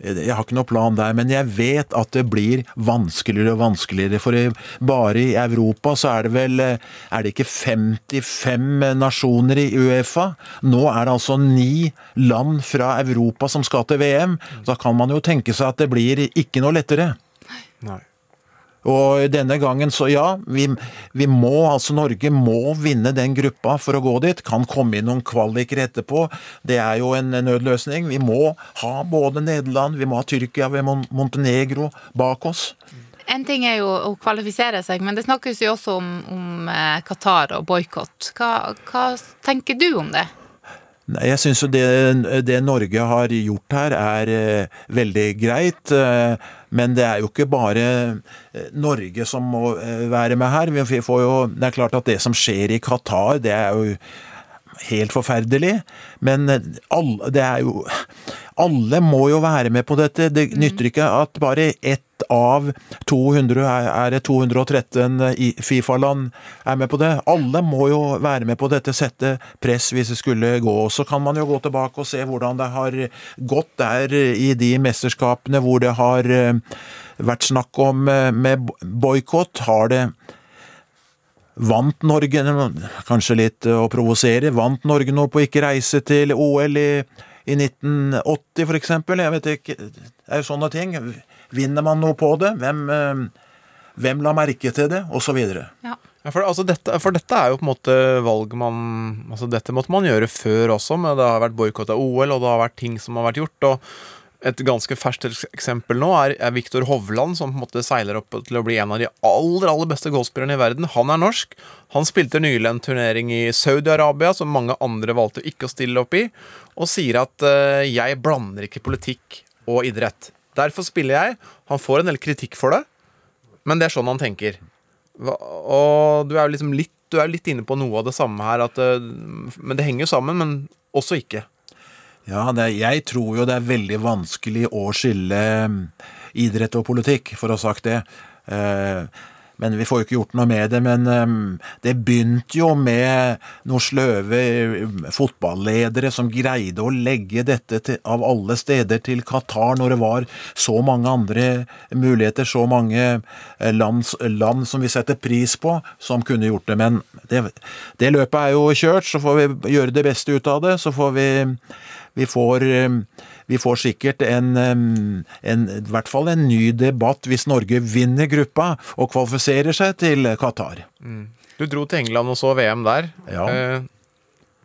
jeg har ikke noe plan der, men jeg vet at det blir vanskeligere og vanskeligere. For bare i Europa så er det vel Er det ikke 55 nasjoner i Uefa? Nå er det altså ni land fra Europa som skal til VM. Da kan man jo tenke seg at det blir ikke noe lettere. Nei. Og denne gangen, så ja, vi, vi må, altså Norge må vinne den gruppa for å gå dit. Kan komme inn noen kvaliker etterpå. Det er jo en nødløsning. Vi må ha både Nederland, vi må ha Tyrkia, ha Montenegro bak oss. En ting er jo å kvalifisere seg, men det snakkes jo også om, om eh, Qatar og boikott. Hva, hva tenker du om det? Jeg syns jo det, det Norge har gjort her er eh, veldig greit. eh, men det er jo ikke bare eh, Norge som må være med her. Jo, det er klart at det som skjer i Qatar, det er jo helt forferdelig. Men eh, alle, det er jo Alle må jo være med på dette. Det nytter ikke at bare ett av 200, er er det 213 i Fifa-land er med på det. Alle må jo være med på dette, sette press hvis det skulle gå. Så kan man jo gå tilbake og se hvordan det har gått der i de mesterskapene hvor det har eh, vært snakk om eh, med boikott. Har det Vant Norge, kanskje litt å provosere, vant Norge nå på ikke reise til OL i, i 1980 for eksempel? Jeg vet ikke, det er jo sånne ting. Vinner man noe på det? Hvem, eh, hvem la merke til det? Og så videre. Ja. Ja, for, altså, dette, for dette er jo på en måte valg man altså, Dette måtte man gjøre før også, men det har vært boikott av OL, og det har vært ting som har vært gjort. og et ganske ferskt eksempel nå er, Viktor Hovland, som på en måte seiler opp til å bli en av de aller aller beste golfspillerne i verden. Han er norsk. Han spilte nylig en turnering i Saudi-Arabia som mange andre valgte ikke å stille opp i, og sier at uh, 'jeg blander ikke politikk og idrett'. Derfor spiller jeg. Han får en del kritikk for det, men det er sånn han tenker. Og du er jo liksom litt, litt inne på noe av det samme her, at, uh, men det henger jo sammen, men også ikke. Ja, det, jeg tror jo det er veldig vanskelig å skille mm, idrett og politikk, for å ha sagt det. Eh, Men vi får jo ikke gjort noe med det. Men mm, det begynte jo med noen sløve mm, fotballedere som greide å legge dette til, av alle steder til Qatar, når det var så mange andre muligheter, så mange eh, land, land som vi setter pris på, som kunne gjort det. Men det, det løpet er jo kjørt, så får vi gjøre det beste ut av det. Så får vi vi får, eh, vi får sikkert en, eh, en, i hvert fall en ny debatt hvis Norge vinner gruppa og kvalifiserer seg til Qatar. Du dro til England og så VM der. Ja. Eh,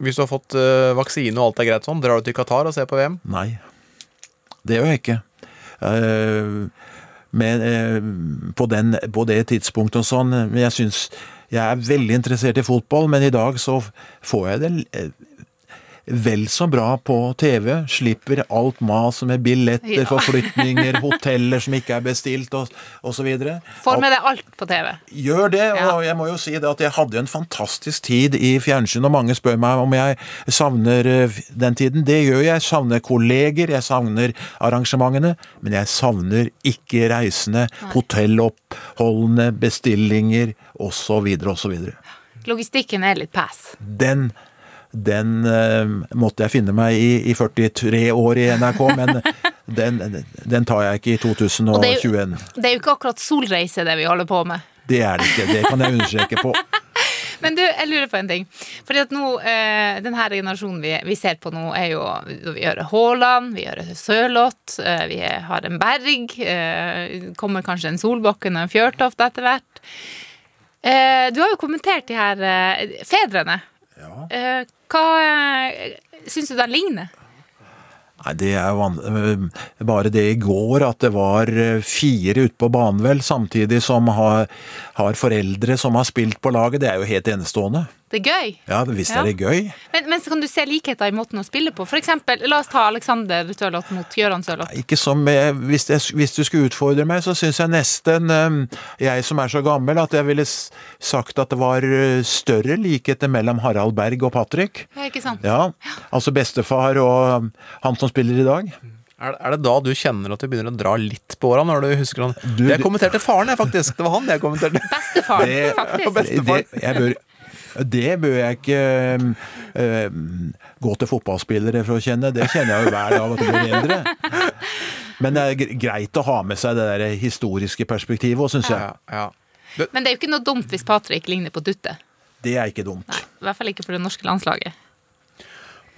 hvis du har fått eh, vaksine og alt er greit sånn, drar du til Qatar og ser på VM? Nei, det gjør jeg ikke. Eh, men eh, på, den, på det tidspunktet og sånn jeg syns Jeg er veldig interessert i fotball, men i dag så får jeg det vel så bra på TV. Slipper alt maset med billetter, Ja. forflytninger, hoteller som ikke er bestilt, og osv. Får med deg alt på TV. Gjør det, og jeg må jo si det at jeg hadde en fantastisk tid i fjernsyn, og mange spør meg om jeg savner eh, den tiden. Det gjør jeg. Jeg savner kolleger, jeg savner arrangementene, men jeg savner ikke reisende, hotelloppholdene, bestillinger osv. osv. Logistikken er litt pass. Den den eh, måtte jeg finne meg i i 43 år i NRK, men *laughs* den, den tar jeg ikke i 2021. det er, 2021. jo, det er jo ikke akkurat solreise det vi holder på med. Det er det ikke, det kan jeg understreke på. *laughs* Men du, jeg lurer på en ting. Fordi at nå, eh, den her generasjonen vi, vi ser på nå, er jo Vi gjør Haaland, vi gjør Sørloth, eh, vi har en Berg. Eh, kommer kanskje en Solbakken og en Fjørtoft etter hvert. Eh, du har jo kommentert de her eh, fedrene. Eh, hva eh, Syns du den ligner? Nei, det er jo øh, bare det i går at det var fire ute på banen, vel, samtidig som har, har foreldre som har spilt på laget. Det er jo helt enestående. Det er gøy. Ja, hvis Ja. er gøy. Men, men så kan du se likheter i måten å spille på. For eksempel, la oss ta Alexander Sørloth mot Gøran Sørloth. Ikke som jeg, hvis, jeg, hvis du skulle utfordre meg, så syns jeg nesten, øh, jeg som er så gammel, at jeg ville sagt at det var øh, større likheter mellom Harald Berg og Patrick. Ja, ikke sant? Ja, altså bestefar og han som spiller i dag. Er det, da du kjenner at du begynner å dra litt på åra? Når du husker han Du- Jeg kommenterte faren, jeg, faktisk. Det var han jeg kommenterte. Bestefar, Det- faktisk. Det, jeg bør, det bør jeg ikke øh, gå til fotballspillere for å kjenne. Det kjenner jeg jo hver dag at det blir mindre. Men det er greit å ha med seg det der historiske perspektivet òg, syns jeg. Ja, ja. Men det er jo ikke noe dumt hvis Patrick ligner på Dutte. Det er ikke dumt. Nei, I hvert fall ikke for det norske landslaget.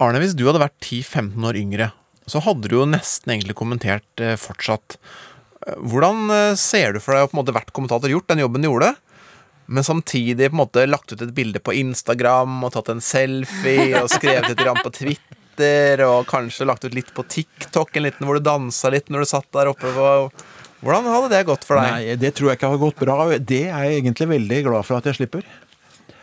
Arne, hvis du hadde vært 10-15 år yngre, så hadde du jo nesten egentlig kommentert eh, fortsatt. Eh, Hvordan eh, ser du for deg å på en måte vært kommentator, gjort den jobben du gjorde, men samtidig på en måte lagt ut et bilde på Instagram og tatt en selfie og skrevet et grann på Twitter og kanskje lagt ut litt på TikTok, en liten hvor du dansa litt når du satt der oppe på Hvordan hadde det gått for deg? Nei, det tror jeg ikke har gått bra. Det er jeg egentlig veldig glad for at jeg slipper.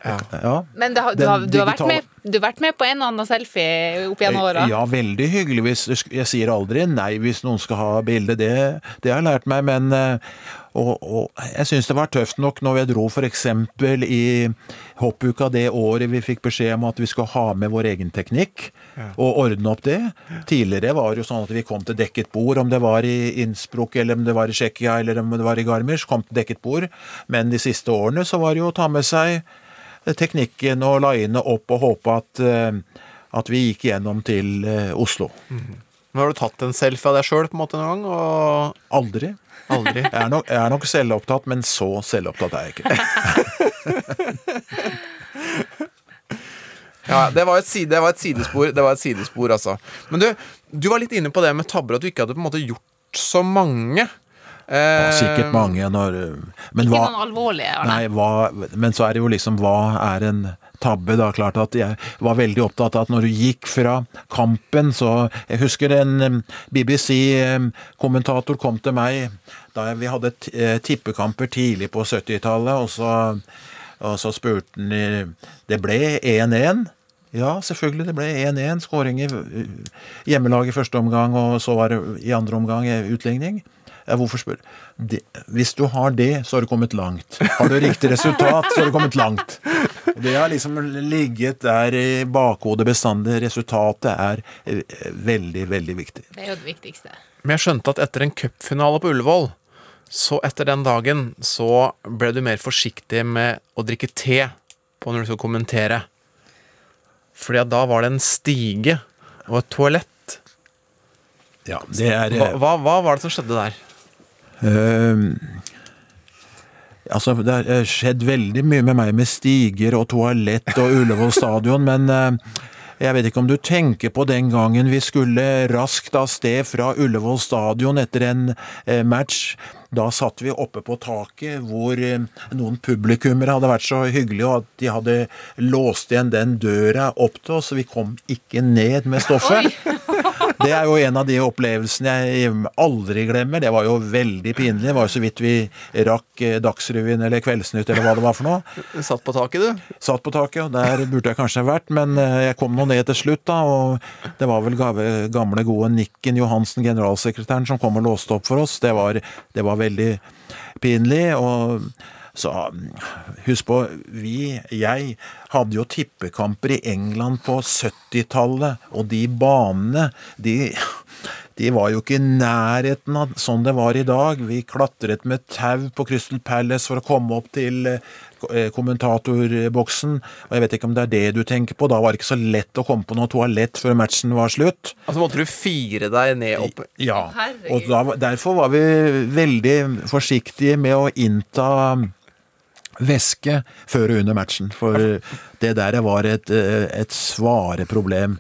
Ja. Ja. Men det du, har, du, har vært med, du har vært med på en og annen selfie opp gjennom åra. Ja, veldig hyggelig. Hvis, jeg sier aldri nei hvis noen skal ha bilde, det, det har jeg lært meg, men eh, og, og jeg syns det var tøft nok når jeg dro f.eks. i hoppuka det året vi fikk beskjed om at vi skulle ha med vår egen teknikk, og ordne opp det. Tidligere var det jo sånn at vi kom til dekket bord, om det var i Innsbruck, eller om det var i Tsjekkia, eller om det var i Garmisch, kom til dekket bord. Men de siste årene så var det jo å ta med seg teknikken og line opp og håpe at, eh, at vi gikk gjennom til Oslo. Oslo. Men Har du tatt en selfie av deg sjøl noen gang? Og Aldri. aldri? Jeg er nok, jeg er nok selvopptatt, men så selvopptatt er jeg ikke. *laughs* Ja, det var, et side, det var et sidespor, det var et sidespor, altså. Men du, du var litt inne på det med tabber, at du ikke hadde på en måte gjort så mange. Eh, Sikkert mange når Men Ikke hva noen alvorlige. Nei, hva, men så er det jo liksom Hva er en tabbe? Da klart at jeg var veldig opptatt av at når du gikk fra kampen, så Jeg husker en BBC-kommentator kom til meg da vi hadde eh, tippekamper tidlig på 70-tallet, og så, og så spurte han eh, Det ble 1-1. Ja, selvfølgelig. Det ble 1-1. Skåring i hjemmelaget hjemmelag i første omgang, og så var det i andre omgang eh, utligning. Ja, hvorfor spør det, Hvis du har det, så har du kommet langt. Har du riktig resultat, så har du kommet langt. Det har liksom ligget der i bakhodet bestandig. Resultatet er eh, veldig, veldig viktig. Det er jo det viktigste. Men jeg skjønte at etter en cupfinale på Ullevål, så etter den dagen, så ble du mer forsiktig med å drikke te på når du skulle kommentere. Fordi at da var det en stige og et toalett. Ja, det er Hva, hva, hva var det som skjedde der? Ehm, altså, det har eh, skjedd veldig mye med meg med stiger og toalett og Ullevål stadion, men eh, jeg vet ikke om du tenker på den gangen vi skulle raskt av sted fra Ullevål stadion etter en eh, match. Da satt vi oppe på taket hvor noen publikummere hadde vært så hyggelige at de hadde låst igjen den døra opp til oss, så vi kom ikke ned med stoffet. Det er jo en av de opplevelsene jeg aldri glemmer. Det var jo veldig pinlig. Det var jo så vidt vi rakk eh, Dagsrevyen eller Kveldsnytt eller hva det var for noe. Satt på taket, du. Satt på taket, og der burde jeg kanskje vært, men eh, jeg kom nå ned til slutt, da. Og det var vel gamle, gode Nikken Johansen, generalsekretæren, som kom og låste opp for oss. Det var, det var veldig pinlig. og så husk på, vi, jeg, hadde jo tippekamper i England på 70-tallet, og de banene, de, de var jo ikke i nærheten av sånn det var i dag. Vi klatret med tau på Crystal Palace for å komme opp til eh, kommentatorboksen. Og jeg vet ikke om det er det du tenker på. Da var det ikke så lett å komme på noe toalett før matchen var slutt. Altså måtte du fire deg ned opp Ja, Herregud. og da, derfor var vi veldig forsiktige med å innta væske før og under matchen. For det der var et, eh, et svare problem,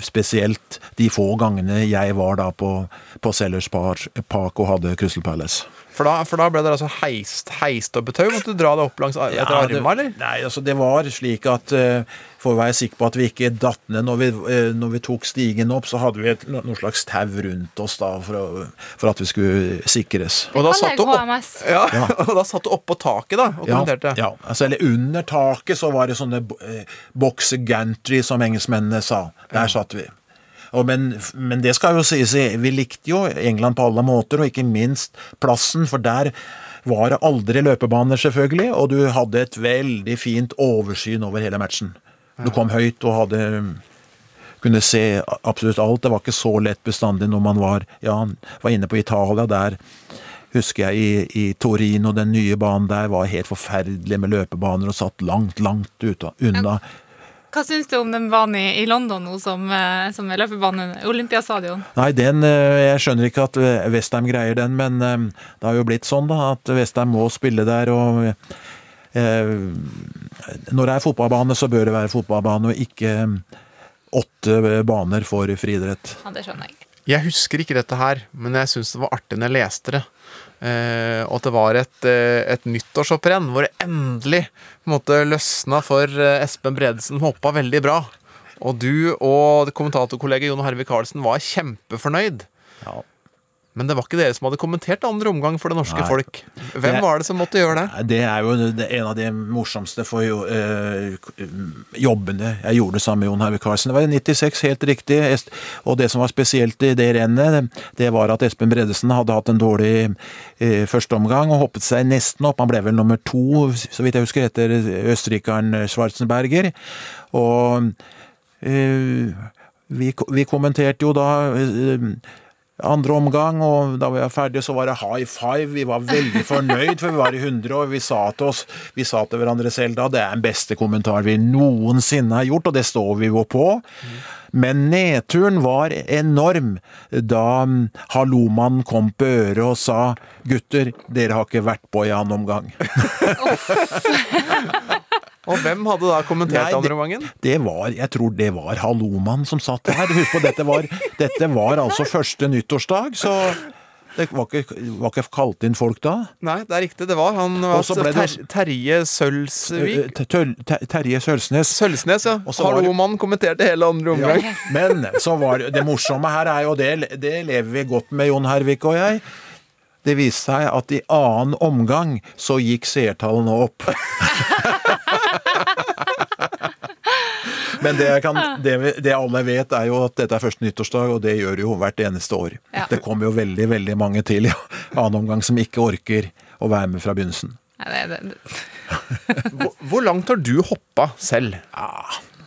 spesielt de få gangene jeg var da på, på Sellers Park og hadde Crystal Palace. For da, for da ble dere altså heist, heist opp et tau? Måtte du dra det opp langs ar- etter det, arma, eller? Nei, altså det var slik at eh, for å være sikker på at vi ikke datt ned når vi, eh, når vi tok stigen opp, så hadde vi et, noe slags tau rundt oss da for, å, for at vi skulle sikres. Og da satt du opp, HMS. ja, *laughs* og da satt du oppå taket da, og Ja, kommenterte. ja, altså, eller under taket så var det sånne eh, boxer gantry, som engelskmennene sa. Der satt vi. Men, men det skal jo sies, vi likte jo England på alle måter, og ikke minst plassen, for der var det aldri løpebaner, selvfølgelig, og du hadde et veldig fint oversyn over hele matchen. Du kom høyt og hadde kunne se absolutt alt. Det var ikke så lett bestandig når man var, ja, var inne på Italia. Der husker jeg i, i Torino, den nye banen der var helt forferdelig med løpebaner og satt langt, langt unna. Hva syns du om den banen i, i London nå som, eh, som er løpebanen? Olympiastadion. Nei, den eh, Jeg skjønner ikke at eh, Westham greier den, men det har jo blitt sånn, da, at Westham må spille der, og eh, Når det er fotballbane, så bør det være fotballbane, og ikke åtte baner for friidrett. Ja, det skjønner jeg. Jeg husker ikke dette her, men jeg syns det var artig når jeg leste det. Eh, og at det var et, eh, et nyttårshopprenn hvor det endelig på en måte, løsna for eh, Espen Bredesen, hoppa veldig bra. Og du og kommentatorkollega Jon Hervik Karlsen var kjempefornøyd. Ja. Men det var ikke dere som hadde kommentert andre omgang for det norske Nei. folk. Hvem Det- var det som måtte gjøre det? Det er jo en av de morsomste for jo, øh, jobbene jeg gjorde sammen med Jon Herve Karlsen. Det var i 96, helt riktig. Og det som var spesielt i det rennet, det var at Espen Bredesen hadde hatt en dårlig øh, første omgang og hoppet seg nesten opp. Han ble vel nummer to, så vidt jeg husker, etter østerrikeren Schwarzenberger. Og øh, vi, vi kommenterte jo da eh, andre omgang, og da vi var ferdige, så var det high five. Vi var veldig *laughs* fornøyd, for vi var i 100, og vi sa til oss, vi sa til hverandre selv da, det er den beste kommentaren vi noensinne har gjort, og det står vi jo på. Men nedturen var enorm da Halloman kom på øret og sa gutter, dere har ikke vært på i annen omgang. *laughs* *laughs* Og hvem hadde da kommentert Nei, det- omgangen? Det var, jeg tror det var Hallomann som satt her. Husk på, dette var, dette var altså første nyttårsdag, så det var ikke, var ikke kalt inn folk da. Nei, det er riktig. Det var han var Og så ble det- ter Terje Sølsvik. Tøl- Ter- Terje Sølsnes. Sølsnes, ja. Hallomann kommenterte hele andre omgang. Ja, men så var det, det morsomme her er jo det, det lever vi godt med, Jon Hervik og jeg. Det viste seg at i annen omgang så gikk seertallene opp. *laughs* Men det, jeg kan, det, det alle vet, er jo at dette er første nyttårsdag, og det gjør det jo hvert eneste år. Ja. Det kommer jo veldig, veldig mange til i *laughs* annen omgang som ikke orker å være med fra begynnelsen. Nei, det. Hvor, hvor langt har du hoppa selv?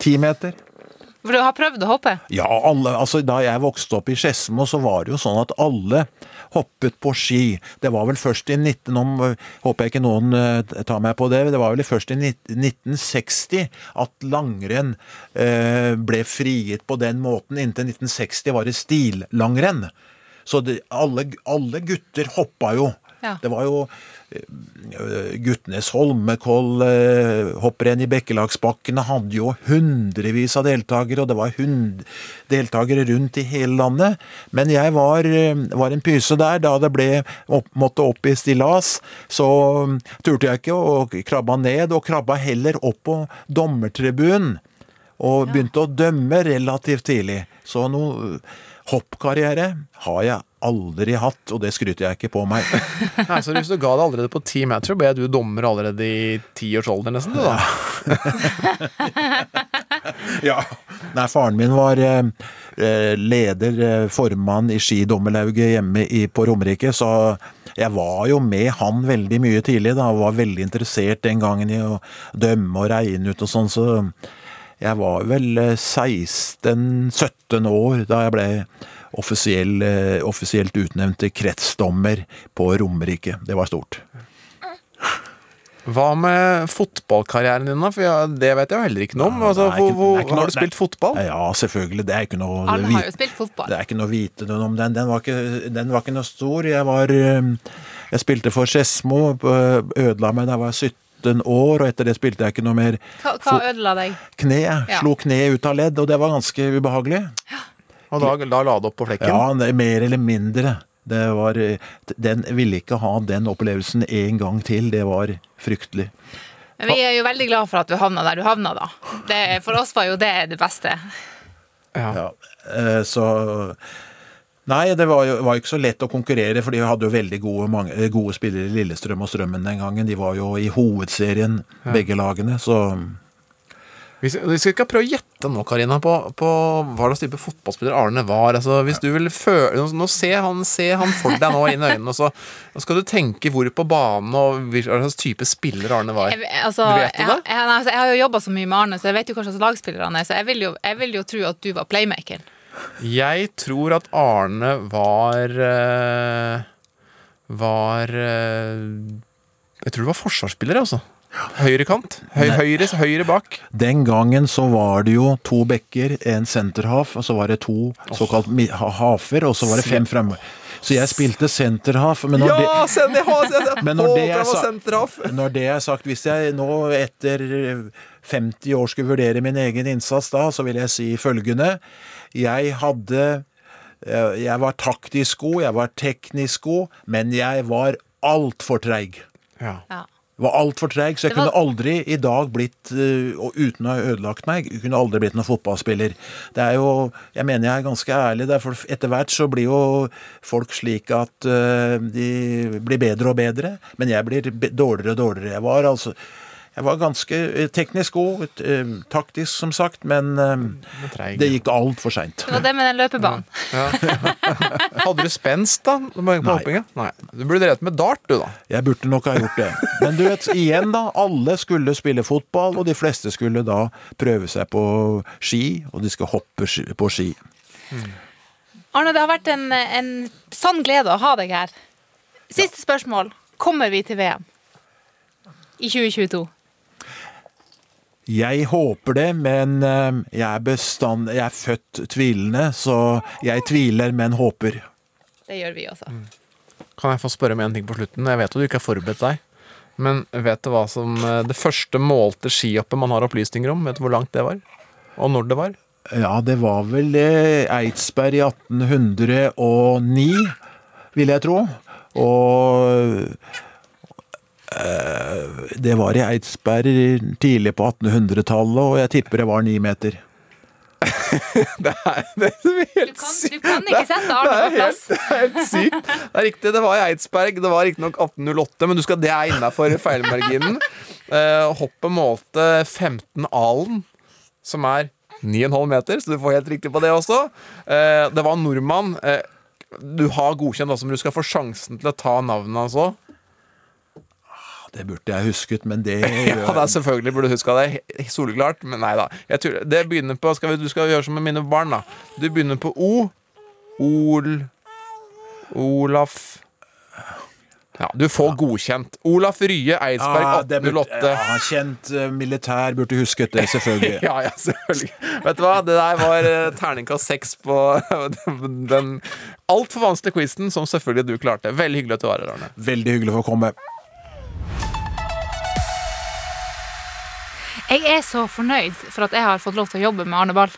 Ti meter. For du har prøvd å hoppe? Ja, alle, altså da jeg vokste opp i Skedsmo, så var det jo sånn at alle hoppet på ski. Det var vel først i 19... Nå håper jeg ikke noen eh, tar meg på det. Det var vel først i 19- 1960 at langrenn eh, ble frigitt på den måten. Inntil 1960 var det stillangrenn. Så det, alle, alle gutter hoppa jo Ja. Det var jo guttenes Holmekoll eh, hopprenn i Bekkelagsbakkene hadde jo hundrevis av deltakere, og det var deltakere rundt i hele landet. Men jeg var, eh, var en pyse der. Da det ble opp, måtte opp i stillas, så mm, turte jeg ikke å krabba ned, og krabba heller opp på dommertribunen. Og begynte å dømme relativt tidlig. Så noe hoppkarriere har jeg aldri hatt, og det skryter jeg ikke på meg. *laughs* Nei, så hvis du ga det allerede på ti meter, så ble du dommer allerede i tiårsalderen nesten, du da. *laughs* Ja. Nei, faren min var eh, eh, leder, eh, formann i skidommerlauget hjemme i, på Romerike, så jeg var jo med han veldig mye tidlig, da, og var veldig interessert den gangen i å dømme og regne ut og sånn, så jeg var vel eh, 16-17 år da jeg ble offisiell, eh, offisielt utnevnte kretsdommer på Romerike. Det var stort. Hva med fotballkarrieren din, da? For det vet jeg jo heller ikke noe om. Altså, ikke- hvor, ikke noe- har du spilt fotball? Ja, selvfølgelig. Det er ikke noe Alle har jo spilt fotball. Det er ikke noe å vite noe om den. Den var ikke, den var ikke noe stor. Jeg var eh, Jeg spilte for Skedsmo. Ødela meg da jeg var 17 år, og etter det spilte jeg ikke noe mer. Hva, hva ødela deg? Kne. Ja. Slo kne ut av ledd, og det var ganske ubehagelig. Og da, da la det opp på flekken? Ja, det er mer eller mindre. Det var eh, Den ville ikke ha den opplevelsen en gang til. Det var fryktelig. Men vi er jo veldig glad for at du havna der du havna, da. Det, for oss var jo det det beste. Ja. ja Så Nei, det var jo var ikke så lett å konkurrere, for de hadde jo veldig gode, mange, eh, gode spillere i Lillestrøm og Strømmen den gangen. De var jo i hovedserien, begge lagene, så Vi skal, vi skal ikke prøve å gjette nå, Karina, på, på hva slags type fotballspiller Arne var. Altså, hvis du vil føle Nå, Se han, se han for deg nå inn i øynene, og så og skal du tenke hvor på banen og hva slags type spiller Arne var. Jeg, altså, Vet du det? jeg, altså, jeg har jo jobba så mye med Arne, så jeg vet jo hva slags lagspiller han er. Så jeg vil jo, jeg vil jo tro at du var playmaker. Jeg tror at Arne var eh, Var eh, Jeg tror du var forsvarsspiller, altså. Høyrekant. Høy, høyre, høyre bak. Den gangen så var det jo to bekker, en senterhaf, og så var det to såkalt hafer, og så var det fem fremover. Så jeg spilte senterhaf. Men når Ja, det, send det, ha, send det. Men når det er når det er sagt, hvis jeg nå etter 50 år skulle vurdere min egen innsats da, så vil jeg si følgende. Jeg hadde eh, Jeg var taktisk god, jeg var teknisk god, men jeg var altfor treig. Ja. Ja. Var altfor treg, så jeg var- kunne aldri i dag blitt, eh, og uten å ha ødelagt meg, kunne aldri blitt noen fotballspiller. Det er jo, Jeg mener jeg er ganske ærlig Derfor etter hvert så blir jo folk slik at uh, de blir bedre og bedre, men jeg blir dårligere og dårligere. Jeg var altså jeg var ganske eh, teknisk god, eh, taktisk som sagt, men eh, det gikk altfor seint. Det var det med den løpebanen. Hadde du spenst, da? På Nei. Nei. Du burde drevet med dart, du, da. Jeg burde nok ha gjort det. Men du vet, igjen da, alle skulle spille fotball, og de fleste skulle da prøve seg på ski, og de skal hoppe på ski. Arne, det har vært en, en sann glede å ha deg her. Siste spørsmål. Kommer vi til VM i 2022? Jeg håper det, men eh, jeg er, bestand, jeg er født tvilende, så jeg tviler, men håper. Det gjør vi også. Kan jeg få spørre om en ting på slutten? Jeg vet jo du ikke har forberedt deg. Men vet du hva som eh, Det første målte skihoppet man har opplysninger om, vet du hvor langt det var? Og når det var? Ja, det var vel eh, Eidsberg i 1809, vil jeg tro. Og det var i Eidsberg tidlig på 1800-tallet, og jeg tipper det var ni meter. *laughs* Det er, det er helt sykt. du kan ikke sette Arne på plass. det er helt sykt. Det er riktig, det var i Eidsberg. Det var riktignok 1808, men du skal, det er innafor feilmarginen. Uh, hoppet målte 15 alen, som er 9,5 meter, så du får helt riktig på det også. Uh, det var en nordmann. Uh, du har godkjent også, men du skal få sjansen til å ta navnet hans òg. Det burde jeg husket, men det *laughs* Ja, er selvfølgelig burde du huska det. Soleklart. Men nei da. Tror, det begynner på skal vi, Du skal gjøre som med mine barn, da. Du begynner på O. Ol Olaf Ja, du får godkjent. Olaf Rye Eidsberg, Ja, det burde, 1808. ja, kjent eh, militær burde husket det, selvfølgelig. *laughs* Ja, ja, selvfølgelig. Vet du hva, det der var uh, terningkast seks på *laughs* den altfor vanskelige quizen som selvfølgelig du klarte. Veldig hyggelig at du var her, Arne. Veldig hyggelig for å komme. Jeg er så fornøyd for at jeg har fått lov til å jobbe med Arne Ball.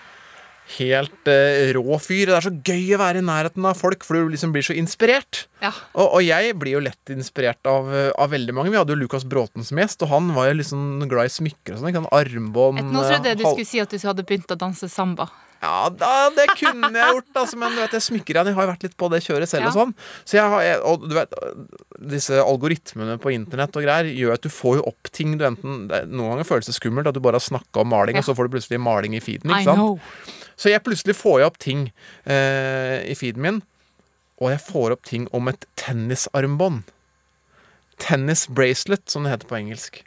Helt eh, rå fyr. Det er så gøy å være i nærheten av folk, for du liksom blir så inspirert. Ja. Og, og jeg blir jo lett inspirert av, eh, av veldig mange. Vi hadde jo Lukas Bråten som gjest, og han var jo liksom glad i smykker og sånn. Armbånd Nå trodde jeg du skulle si at du hadde begynt å danse samba. Ja, da, det kunne jeg gjort, altså, men du vet, jeg smykker igjen. Jeg har jo vært litt på det kjøret selv Ja. og sånn. Så jeg har, jeg, og du vet, disse algoritmene på internett og greier gjør at du får jo opp ting du enten Noen ganger føles det skummelt at du bare har snakka om maling, Ja. og så får du plutselig maling i feeden. Ikke sant? Så jeg plutselig får jeg opp ting eh, i feeden min, og jeg får opp ting om et tennisarmbånd. Tennis bracelet, som det heter på engelsk.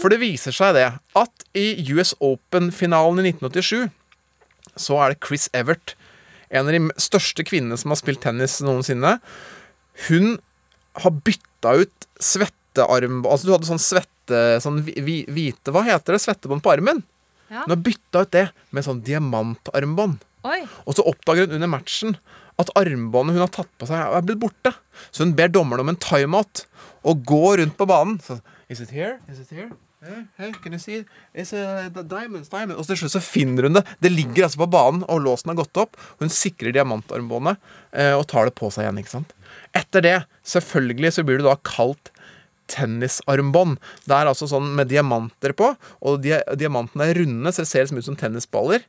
For det viser seg det at i US Open-finalen i 1987 så er det Chris Evert, en av de største kvinnene som har spilt tennis noensinne. Hun har bytta ut svettearmbånd Altså du hadde sånn svette Sånn hvi- hvite Hva heter det? Svettebånd på armen? Ja. Hun har bytta ut det med sånn diamantarmbånd. Oi. Og så oppdager hun under matchen at armbåndet hun har tatt på seg, er blitt borte. Så hun ber dommeren om en timeout og går rundt på banen. Så, Is it here? Is it here? Hey, can you see? It's a the diamonds, diamond. Og til slutt så finner hun det. Det ligger altså på banen, og låsen har gått opp. Hun sikrer diamantarmbåndet eh, og tar det på seg igjen. ikke sant? Etter det, selvfølgelig, så blir det da kalt tennisarmbånd. Det er altså sånn med diamanter på, og dia diamantene er runde, så det ser liksom ut som tennisballer.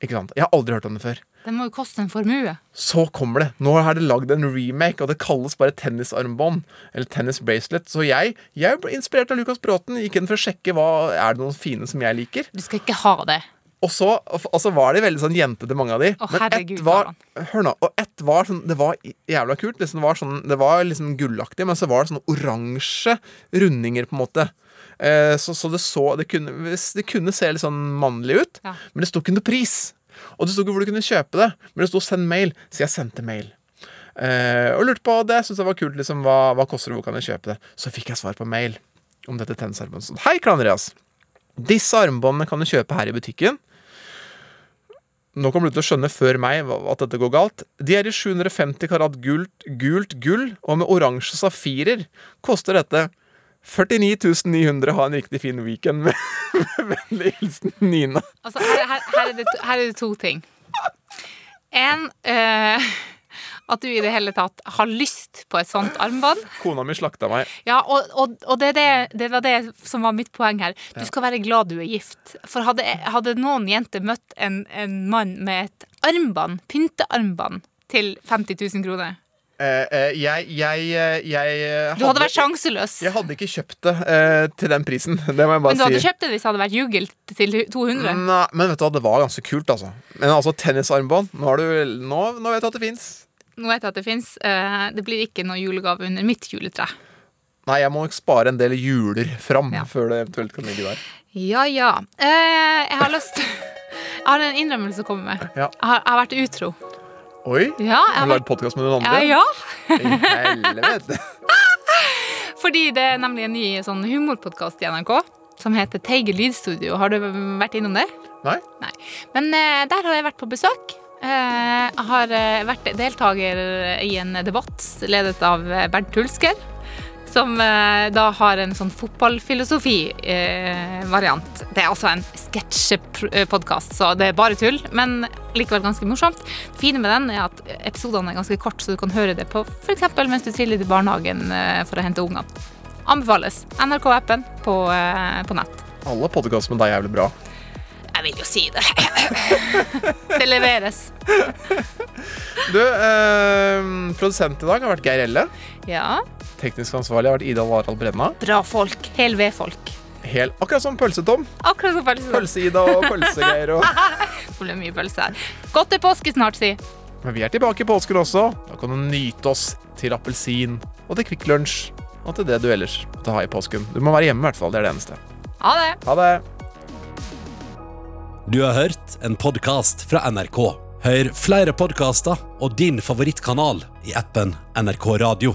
Ikke sant? Jeg har aldri hørt om det før. Det må jo koste en formue. Så kommer det. Nå er det lagd en remake, og det kalles bare tennisarmbånd. Eller tennis bracelet. Så jeg, jeg ble inspirert av Lukas Bråten. Gikk inn for å sjekke hva er det noen fine som jeg liker. Du skal ikke ha det. Og så, og så var de veldig sånn jentete, mange av de. Å, Men ett var Hør nå. Og ett var sånn Det var jævla kult. Liksom, det, var sånn, det var liksom gullaktig, men så var det sånne oransje rundinger, på en måte. Eh, så, så det så det kunne, det kunne se litt sånn mannlig ut, Ja. men det sto ikke noe pris. Og det sto ikke hvor du kunne kjøpe det, men det sto 'send mail', så jeg sendte mail. Uh, og lurte på det. Syntes det var kult. liksom, hva, hva koster det, hvor kan jeg kjøpe det? Så fikk jeg svar på mail om dette tennisarmbåndet. Hei, Klan Andreas. Disse armbåndene kan du kjøpe her i butikken. Nå kommer du til å skjønne før meg at dette går galt. De er i 750 karat gult, gult gull, og med oransje safirer koster dette 49 900. Ha en riktig fin weekend med med vennlig hilsen Nina. Altså, her, her, her, er det, her er det to ting. En øh, At du i det hele tatt har lyst på et sånt armbånd. Kona mi slakta meg. Ja, og, og, og det, det, det var det som var mitt poeng her. Du skal være glad du er gift. For hadde, hadde noen jenter møtt en, en mann med et armbånd, pyntearmbånd, til 50 000 kroner jeg jeg, eh, jeg hadde, Du hadde vært sjanseløs. Jeg hadde ikke kjøpt det uh, til den prisen. *laughs* Det må jeg bare Men du hadde si. kjøpt det hvis det hadde vært jugel til 200. Nei, men vet du hva, det var ganske kult, altså. Men altså, tennisarmbånd Nå, har du, nå, nå vet du at det fins. Nå vet jeg at det fins. Det blir ikke noe julegave under mitt juletre. Nei, jeg må nok spare en del juler fram Ja. før det eventuelt kan ligge der. Ja, ja. Uh, jeg har lyst *laughs* Jeg har en innrømmelse å komme med. Ja. Jeg, har, jeg har vært utro. Oi! Ja, Har du lagd podkast med noen andre? ja. I helvete. *laughs* Fordi det er nemlig en ny sånn humorpodkast i NRK som heter Teige lydstudio. Har du vært innom det? Nei? Men uh, der har jeg vært på besøk. Eh, jeg har eh, vært deltaker i en debatt ledet av Bernt Hulsker. Som eh, da har en sånn fotballfilosofi-variant. det er altså en sketsjepodkast, så det er bare tull, men likevel ganske morsomt. Det fine med den er at episodene er ganske kort, så du kan høre det på f.eks. mens du triller i barnehagen eh, for å hente ungene. Anbefales. NRK-appen på, eh, på nett. Alle podkaster med deg er jævlig bra. Jeg vil jo si det. *laughs* det leveres. Du, eh, produsent i dag har vært Geir Elle. Ja. Teknisk ansvarlig har vært Ida Varald Brenna. Bra folk. Hel ved-folk. Hel, akkurat som Pølse-Tom. Akkurat som pølse. Pølse-Ida og Pølse-Geir. Og... *laughs* Det blir mye pølse her. Godt til påske snart, si. Men vi er tilbake i påsken også. Da kan du nyte oss til appelsin og til Kvikk Lunsj. Og til det du ellers måtte ha i påsken. Du må være hjemme, i hvert fall. Det er det eneste. Ha det. Ha det. Du har hørt en podkast fra NRK. Hør flere podkaster og din favorittkanal i appen NRK Radio.